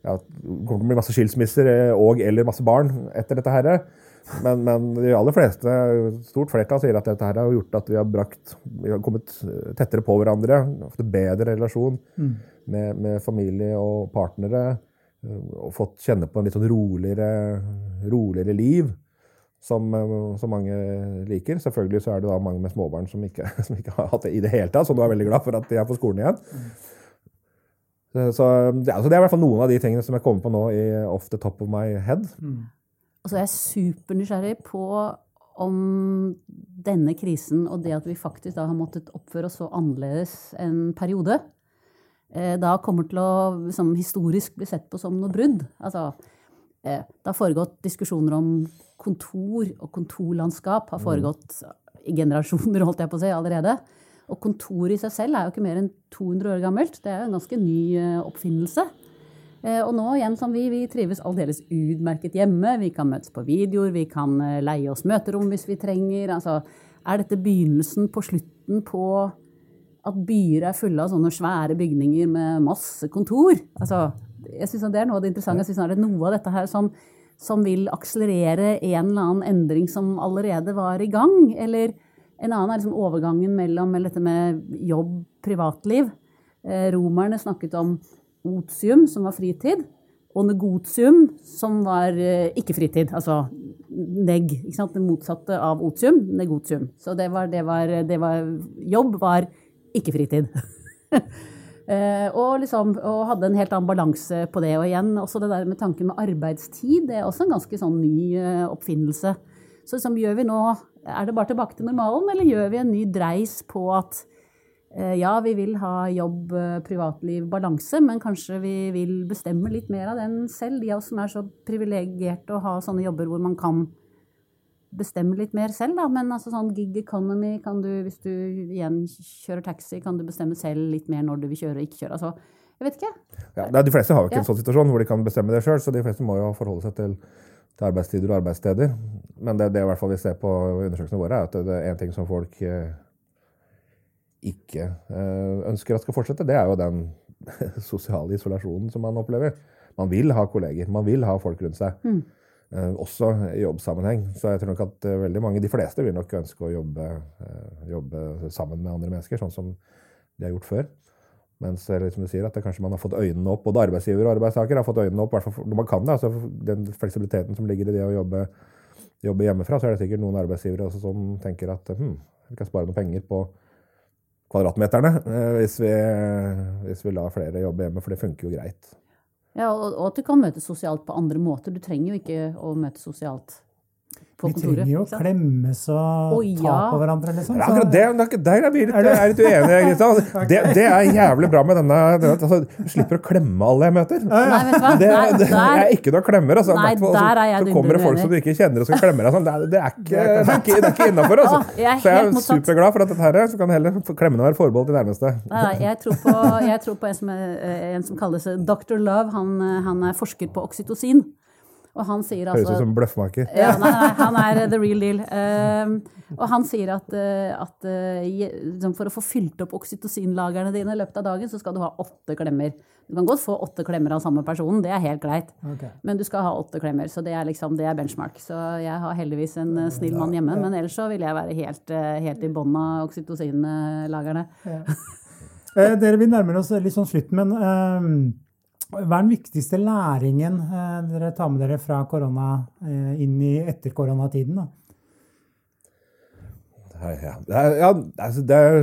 [SPEAKER 3] ja, det kommer til å bli masse skilsmisser og eller masse barn etter dette her. Men, men, de aller fleste, stort flertall, sier at dette her har gjort at vi har, brakt, vi har kommet tettere på hverandre. Fått en bedre relasjon mm. Med, med, familie og partnere. Og fått kjenne på en litt sånn roligere, roligere liv. Som, som, mange liker. Selvfølgelig så er det da mange med småbarn som ikke, som ikke har hatt det i det hele tatt, så nå er veldig glad for at de er på skolen igjen. Mm. Så, ja, så, Det er i hvert fall noen av de tingene som jeg kommer på nå i off the top of my head. Mm.
[SPEAKER 4] Og så er jeg supernysgjerrig på om denne krisen og det at vi faktisk da har måttet oppføre oss så annerledes en periode, eh, da kommer til å liksom, historisk bli sett på som noe brudd. Altså, eh, det har foregått diskusjoner om kontor og kontorlandskap har foregått i generasjoner, holdt jeg på å si, allerede. Og kontoret i seg selv er jo ikke mer enn 200 år gammelt. Det er jo en ganske ny eh, oppfinnelse. Eh, og nå igjen som vi, vi trives aldeles utmerket hjemme. Vi kan møtes på videoer, vi kan eh, leie oss møterom hvis vi trenger. Altså, er dette begynnelsen på slutten på at byer er fulle av sånne svære bygninger med masse kontor? Altså, jeg synes Det er noe av det interessante. Jeg synes det er noe av dette her som, som vil akselerere en eller annen endring som allerede var i gang. Eller en annen er liksom overgangen mellom dette med jobb, privatliv. Eh, romerne snakket om otium, som var fritid, og negotium, som var eh, ikke fritid. Altså neg, det motsatte av otium, negotium. Så det var, det var, det var Jobb var ikke fritid. Eh, og, liksom, og hadde en helt annen balanse på det. Og igjen, også det der med tanken med arbeidstid, det er også en ganske sånn ny uh, oppfinnelse. Så liksom, gjør vi nå Er det bare tilbake til normalen, eller gjør vi en ny dreis på at uh, ja, vi vil ha jobb, privatliv, balanse, men kanskje vi vil bestemme litt mer av den selv, de av oss som er så privilegerte å ha sånne jobber hvor man kan bestemme litt mer selv, da. Men altså sånn gig economy kan du, hvis du igjen kjører taxi, kan du bestemme selv litt mer når du vil kjøre og ikke kjøre. Altså, jeg vet ikke.
[SPEAKER 3] Ja, de fleste har jo ikke ja. en sånn situasjon hvor de kan bestemme det sjøl, så de fleste må jo forholde seg til, til arbeidstider og arbeidssteder. Men det, det i hvert fall vi ser på undersøkelsene våre, er at det er en ting som folk eh, ikke eh, ønsker at skal fortsette, det er jo den sosiale isolasjonen som man opplever. Man vil ha kolleger, man vil ha folk rundt seg. Mm. Eh, også i jobbsammenheng. Så jeg tror nok at eh, veldig mange, de fleste vil nok ønske å jobbe, eh, jobbe sammen med andre mennesker, sånn som de har gjort før. Mens liksom du sier, at kanskje man har fått øynene opp, både arbeidsgiver og arbeidstaker har fått øynene opp, hvert når man kan det. altså Den fleksibiliteten som ligger i det å jobbe, jobbe hjemmefra, så er det sikkert noen arbeidsgivere også som tenker at hm, vi kan spare noen penger på kvadratmeterne hvis vi, hvis vi lar flere jobbe hjemme, for det funker jo greit.
[SPEAKER 4] Ja, og, og, at du kan møtes sosialt på andre måter. Du trenger jo ikke å møtes sosialt på
[SPEAKER 2] kontoret. Vi trenger jo å klemmes og oh, ja. ta på hverandre, liksom.
[SPEAKER 3] Ja, akkurat det, der er vi litt, er litt uenige. Det, det, er jævlig bra med denne, denne altså, Du slipper å klemme alle jeg møter.
[SPEAKER 4] Nei, vet du hva?
[SPEAKER 3] Det, det, er ikke noe klemmer. Altså.
[SPEAKER 4] Nei, der er jeg
[SPEAKER 3] så kommer det folk som du ikke kjenner og skal klemme deg. Sånn. Det, det, er ikke, det er ikke, ikke innafor. Altså. så jeg er superglad for at dette her, så kan heller klemmene være forbeholdt de nærmeste.
[SPEAKER 4] Nei, jeg tror på, jeg tror på en, som er, en som kalles Dr. Love. Han, han er forsker på oksytocin. Og han sier altså,
[SPEAKER 3] Høres ut som bløffmaker.
[SPEAKER 4] Ja, nei, nei, han er the real deal. Uh, og han sier at, uh, at uh, for å få fylt opp oksytocinlagrene dine i løpet av dagen, så skal du ha åtte klemmer. Du kan godt få åtte klemmer av samme personen, det er helt greit. Okay. Men du skal ha åtte klemmer. Så det er, liksom, det er benchmark. Så jeg har heldigvis en eh, snill mann hjemme, men ellers så vil jeg være helt, helt i bånn av oksytocinlagrene. Ja.
[SPEAKER 2] Dere, vi nærmer oss litt sånn slutten, men ehm, hva er den viktigste læringen eh, dere tar med dere fra korona eh, inn i etter koronatiden? da?
[SPEAKER 3] Ja, det er, ja, altså det er,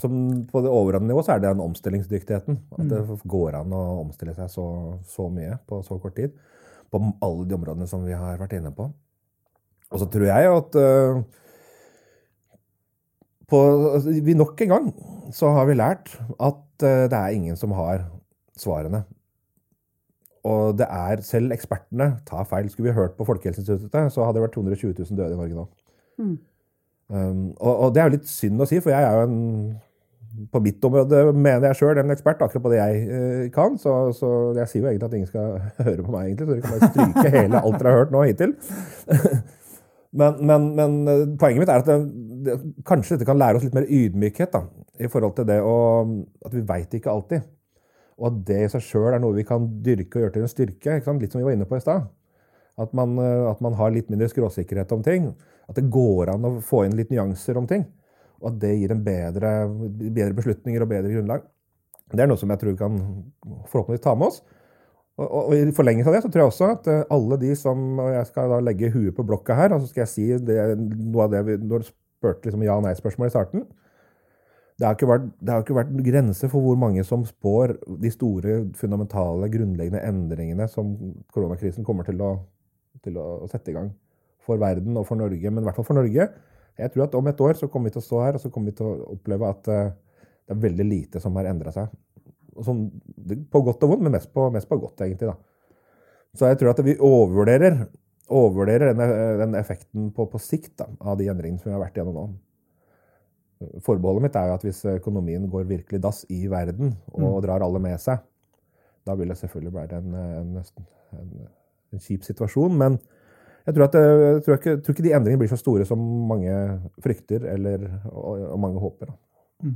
[SPEAKER 3] som på det overordnede nivået så er det den omstillingsdyktigheten. At det mm. går an å omstille seg så, så, mye på så kort tid. På alle de områdene som vi har vært inne på. Og så tror jeg at uh, på, altså, vi Nok en gang så har vi lært at uh, det er ingen som har svarene. Og det er selv ekspertene tar feil. Skulle vi hørt på Folkehelseinstituttet, så hadde det vært 220 000 døde i Norge nå. Mm. Um, og, og, det er jo litt synd å si, for jeg er jo en På mitt område mener jeg sjøl en ekspert akkurat på det jeg eh, kan. Så, så, jeg sier jo egentlig at ingen skal høre på meg, egentlig, så dere kan bare stryke hele alt dere har hørt nå hittil. men, men, men, eh, poenget mitt er at det, det, kanskje dette kan lære oss litt mer ydmykhet da, i forhold til det å, at vi veit ikke alltid. Og at det i seg sjøl er noe vi kan dyrke og gjøre til en styrke. Litt som vi var inne på i stad. At, eh, at, man har litt mindre skråsikkerhet om ting. At det går an å få inn litt nyanser om ting. Og at det gir en bedre, bedre beslutninger og bedre grunnlag. Det er noe som jeg tror vi kan forhåpentligvis ta med oss. Og, og, og, I forlengelse av det så tror jeg også at eh, alle de som og Jeg skal da legge huet på blokka her, og så skal jeg si det, noe av det vi når du spurte liksom ja-nei-spørsmål i starten det har, vært, det har ikke vært grenser for hvor mange som spår de store, fundamentale, grunnleggende endringene som koronakrisen kommer til å, til å, sette i gang for verden og for Norge, men i hvert fall for Norge. Jeg tror at om et år så kommer vi til å stå her og så kommer vi til å oppleve at uh, det er veldig lite som har endra seg. Sånn, på godt og vondt, men mest på, mest på godt, egentlig. da. Så jeg tror at vi overvurderer, overvurderer den, den effekten på, på sikt da, av de endringene som vi har vært gjennom nå. Forbeholdet mitt er jo at hvis økonomien går virkelig dass i verden og drar alle med seg, da vil det selvfølgelig være en, en, en, en kjip situasjon. Men jeg tror, at, jeg tror, ikke, jeg tror ikke de endringene blir så store som mange frykter eller, og, og mange håper. Da.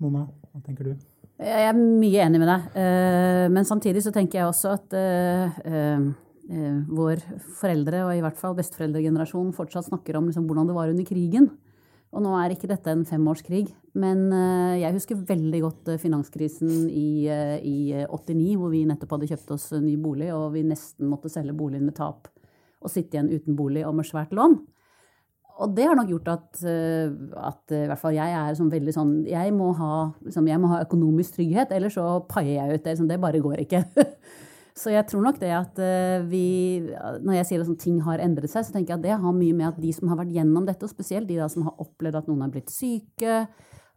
[SPEAKER 2] Mona, hva tenker du?
[SPEAKER 4] Jeg er mye enig med deg. eh, Men samtidig så tenker jeg også at eh, eh, eh, vår foreldre, og i hvert fall besteforeldregenerasjonen, fortsatt snakker om liksom hvordan det var under krigen. Og nå er ikke dette en femårskrig, men eh, jeg husker veldig godt eh, finanskrisen i, eh, i eh, 89, hvor vi nettopp hadde kjøpt oss ny bolig, og vi nesten måtte selge boligen med tap og sitte igjen uten bolig og med svært lån. Og det har nok gjort at, at i hvert fall jeg er sånn veldig sånn Jeg må ha, liksom, jeg må ha økonomisk trygghet, ellers så paier jeg ut. Det, liksom, det bare går ikke. så jeg tror nok det at eh, vi Når jeg sier at sånn, ting har endret seg, så tenker jeg at det har mye med at de som har vært gjennom dette, og spesielt de som har opplevd at noen er blitt syke,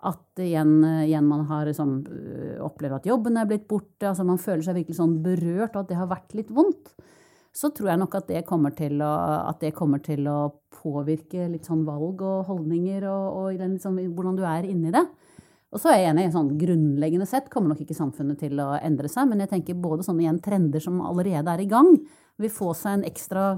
[SPEAKER 4] at igjen, eh, igjen man har liksom, øh, opplevd at jobben er blitt borte, altså man føler seg virkelig sånn berørt, og at det har vært litt vondt så tror jeg nok at det kommer til å, det kommer til å påvirke litt sånn valg og holdninger og, og liksom, hvordan du er inni det. Og så er jeg enig, sånn grunnleggende sett kommer nok ikke samfunnet til å endre seg, men jeg tenker både sånne igjen trender som allerede er i gang, vil få seg en ekstra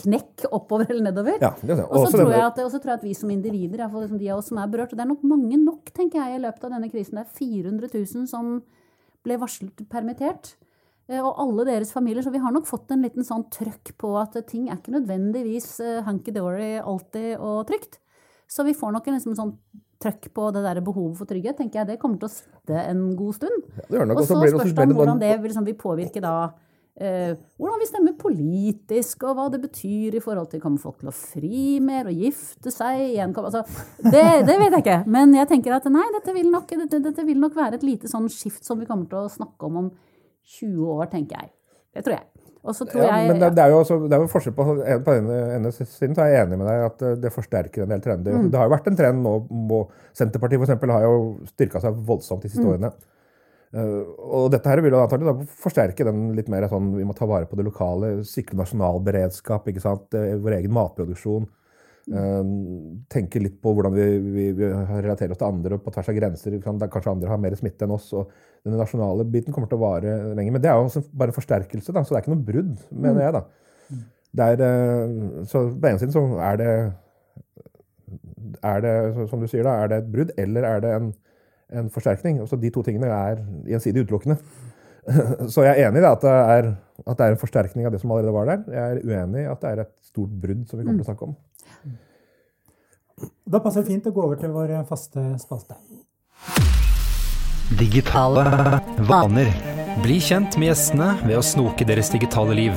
[SPEAKER 4] knekk oppover eller nedover.
[SPEAKER 3] Ja.
[SPEAKER 4] Og så tror, tror jeg at vi som individer, i hvert fall liksom de av oss som er berørt, og det er nok mange nok, tenker jeg, i løpet av denne krisen. Det er 400 000 som ble varslet permittert. Eh, Og alle deres familier. Så vi har nok fått en liten sånn trøkk på at ting er ikke nødvendigvis eh, hunky-dory alltid og trygt. Så vi får nok en liksom sånn trøkk på det der behovet for trygghet. tenker jeg Det kommer til å sitte en god stund.
[SPEAKER 3] Det nok,
[SPEAKER 4] Og
[SPEAKER 3] så
[SPEAKER 4] spørs det om hvordan det vil, liksom, vil påvirke da eh, hvordan vi stemmer politisk, og hva det betyr i forhold til Kommer folk til å fri mer og gifte seg igjen? Altså, det, det vet jeg ikke. Men jeg tenker at nei, dette vil, nok, dette, dette vil nok være et lite sånn skift som vi kommer til å snakke om om 20 år, tenker jeg. Det tror jeg. Og så tror
[SPEAKER 3] Ja,
[SPEAKER 4] jeg
[SPEAKER 3] men det, det er jo også, det er jo forskjell på en- På den ene siden så er jeg enig med deg at eh, det forsterker en del trender.
[SPEAKER 4] Mm.
[SPEAKER 3] Det har jo vært en trend nå må- Senterpartiet for eksempel, har jo styrka seg voldsomt de siste
[SPEAKER 4] Mm.
[SPEAKER 3] årene. Uh, og dette her vil jo antagelig da forsterke den litt mer sånn vi må ta vare på det lokale, sikre nasjonal beredskap, ikke sant? Eh, vår egen matproduksjon. Eh, tenke litt på hvordan vi, vi, vi relaterer oss til andre på tvers av grenser. kanskje andre har mer smitte enn oss. og Den nasjonale biten kommer til å vare lenger. Men det er jo bare forsterkelse, da, så det er ikke noe brudd, mener jeg. da. Det er, eh, så på den ene siden så er det, er det som du sier da, er det et brudd, eller er det en, en forsterkning? Altså, de to tingene er gjensidig utelukkende. Så jeg er enig i at det, er, at det er en forsterkning av det som allerede var der. Jeg er uenig i at det er et stort brudd som vi kommer til å snakke om.
[SPEAKER 2] Da passer det fint å gå over til vår faste spalte.
[SPEAKER 1] Digitale vaner. Bli kjent med gjestene ved å snoke deres digitale liv.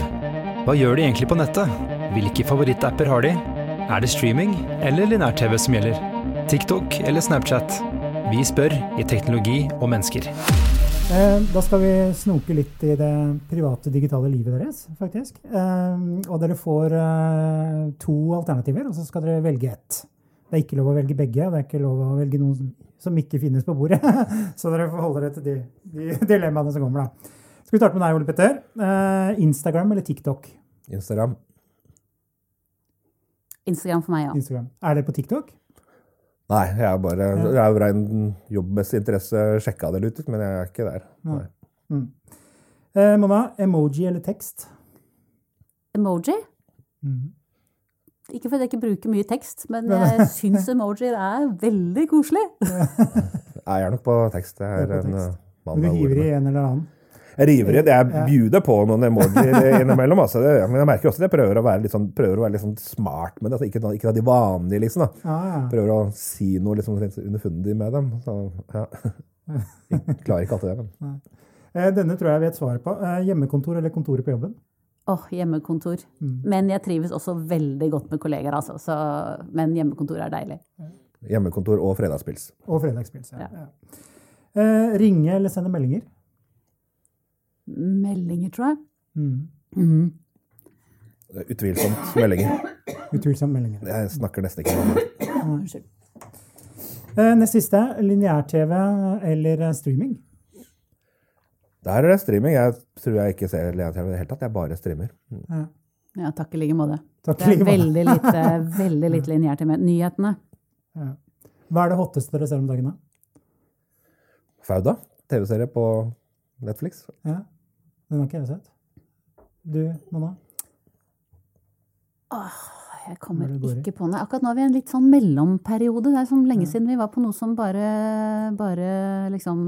[SPEAKER 1] Hva gjør de egentlig på nettet? Hvilke favorittapper har de? Er det streaming eller linær-TV som gjelder? TikTok eller Snapchat? Vi spør i Teknologi og mennesker.
[SPEAKER 2] Eh, Da skal vi snoke litt i det private digitale livet deres, faktisk. Eh, Og dere får eh, to alternativer, og så skal dere velge ett. Det er ikke lov å velge begge, og det er ikke lov å velge noen som ikke finnes på bordet. Så dere får holde dere til de, de dilemmaene som kommer, da. Skal vi starte med deg, Ole Petter? Eh, Instagram eller TikTok?
[SPEAKER 3] Instagram.
[SPEAKER 4] Instagram for meg, ja.
[SPEAKER 2] Instagram. Er dere på TikTok?
[SPEAKER 3] Nei, jeg er bare jeg er jo ren jobbmessig interesse sjekka det litt ut, men jeg er ikke der. Nei.
[SPEAKER 2] Eh, Mona, emoji eller tekst?
[SPEAKER 4] Emoji?
[SPEAKER 2] Mm.
[SPEAKER 4] Ikke fordi jeg ikke bruker mye tekst, men jeg syns emojier er veldig koselig.
[SPEAKER 3] Jeg er nok på tekst. Jeg
[SPEAKER 2] er
[SPEAKER 3] er
[SPEAKER 2] på
[SPEAKER 3] en
[SPEAKER 2] mann
[SPEAKER 3] av ordene.
[SPEAKER 2] Du hiver i en eller annen?
[SPEAKER 3] River i. Jeg bjuder på noen emojier innimellom. Altså. Det, men jeg merker også at jeg prøver å være litt, sånn, prøver å være litt sånn smart med det. Altså, ikke, ikke av de vanlige, liksom. Da.
[SPEAKER 2] Ah.
[SPEAKER 3] Prøver å si noe liksom, underfundig med dem. Så, ja. Jeg klarer ikke alltid det, men
[SPEAKER 2] Eh, Denne tror jeg jeg vet svaret på. Eh, Hjemmekontor eller kontoret på jobben?
[SPEAKER 4] Åh, hjemmekontor.
[SPEAKER 2] Mm.
[SPEAKER 4] Men jeg trives også veldig godt med kolleger, altså. Så, men hjemmekontor er deilig.
[SPEAKER 3] hjemmekontor og fredagspils.
[SPEAKER 2] Og fredagspils. Ja.
[SPEAKER 4] Ja.
[SPEAKER 2] Ja. Eh, ringe eller sende meldinger?
[SPEAKER 4] Meldinger, tror jeg.
[SPEAKER 2] Mm.
[SPEAKER 4] Mm.
[SPEAKER 3] Utvilsomt meldinger.
[SPEAKER 2] Utvilsomt meldinger.
[SPEAKER 3] Jeg snakker nesten ikke om det.
[SPEAKER 4] Unnskyld.
[SPEAKER 2] Eh, nest siste, lineær-TV eller eh, streaming?
[SPEAKER 3] Der er det streaming. Jeg tror jeg ikke ser lineær-TV i det hele tatt. Jeg bare streamer.
[SPEAKER 2] Ja.
[SPEAKER 4] Ja, takk i like måte.
[SPEAKER 2] Takk
[SPEAKER 4] Det er
[SPEAKER 2] like
[SPEAKER 4] veldig lite, veldig lite lineært i nyhetene.
[SPEAKER 2] Ja. Hva er det hotteste dere ser om dagen, da?
[SPEAKER 3] Fauda, TV-serie på Netflix.
[SPEAKER 2] Ja. Den har ikke jeg sett. Du, Mona?
[SPEAKER 4] Jeg kommer
[SPEAKER 2] er
[SPEAKER 4] ikke på noe. Akkurat nå er vi i en litt sånn mellomperiode. Det er sånn lenge siden vi var på noe som bare, bare liksom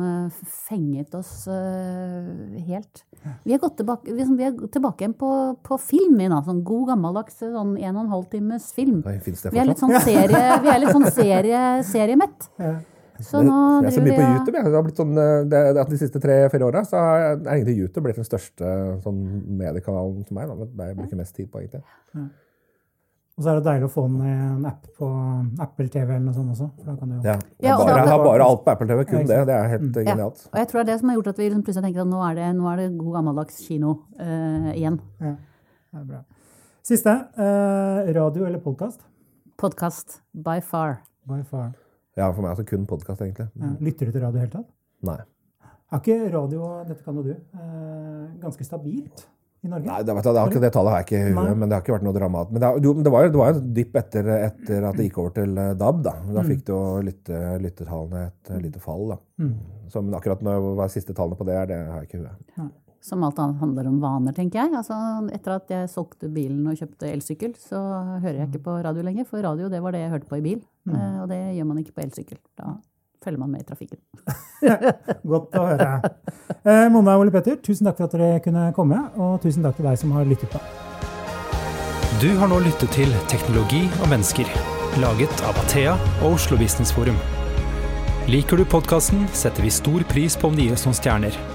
[SPEAKER 4] fenget oss eh, helt. Vi er gått tilbake, vi sånn- vi er tilbake igjen på, på film i nå. Sånn god gammeldags sånn en og en halv times film.
[SPEAKER 3] Nei, det
[SPEAKER 4] Vi er litt sånn serie, vi er litt sånn serie, seriemett.
[SPEAKER 2] Ja.
[SPEAKER 4] Så nå
[SPEAKER 3] jeg ser
[SPEAKER 4] så
[SPEAKER 3] mye på YouTube. Jeg. Det har blitt sånn, eh, det, det, de siste tre-fire åra så har er egentlig YouTube blitt den største sånn, mediekanalen for meg. Da. Det er jeg bruker mest tid på, egentlig.
[SPEAKER 2] Og så er det deilig å få den i en app på Apple TV eller noe sånt også. For da kan du jo
[SPEAKER 3] Ja.
[SPEAKER 4] Ja, og
[SPEAKER 3] bare,
[SPEAKER 4] da-
[SPEAKER 3] jeg har bare alt på Apple TV. Kun
[SPEAKER 2] Ja,
[SPEAKER 3] det. Det er helt eh,
[SPEAKER 4] Ja,
[SPEAKER 3] genialt.
[SPEAKER 4] og jeg tror det er det som har gjort at vi liksom plutselig tenker at nå er det, nå er det god gammeldags kino uh, igjen.
[SPEAKER 2] Ja, det er bra. Siste. Uh, radio eller podkast?
[SPEAKER 4] Podkast by far.
[SPEAKER 2] By far.
[SPEAKER 3] Ja, for meg altså kun podkast, egentlig.
[SPEAKER 2] Ja. Lytter du til radio i det hele tatt?
[SPEAKER 3] Nei.
[SPEAKER 2] Er ikke radio, dette kan jo du, eh, ganske stabilt i Norge?
[SPEAKER 3] Nei, det, vet du, det, har ikke, det tallet har jeg ikke i huet, men det har ikke vært noe dramat. Men det, jo, det var jo det var jo en dypp etter, etter at det gikk over til eh, DAB. Da Da
[SPEAKER 2] Mm.
[SPEAKER 3] fikk du jo lytte, lyttetallene et eh, lite fall. da.
[SPEAKER 2] Mm.
[SPEAKER 3] Så, men akkurat hva siste tallene på det er, det har jeg ikke i huet.
[SPEAKER 4] Som alt annet handler om vaner, tenker jeg. Altså, etter at jeg solgte bilen og kjøpte elsykkel, så hører jeg ikke på radio lenger. For radio, det var det jeg hørte på i bil. Eh, og det gjør man ikke på elsykkel. Da følger man med i trafikken.
[SPEAKER 2] Godt å høre. Eh, Mona og Ole Petter, tusen takk for at dere kunne komme, og tusen takk til deg som har lyttet på.
[SPEAKER 1] Du har nå lyttet til Teknologi og mennesker, laget av Athea og Oslo Business Forum. Liker du podkasten, setter vi stor pris på om det gir oss noen stjerner.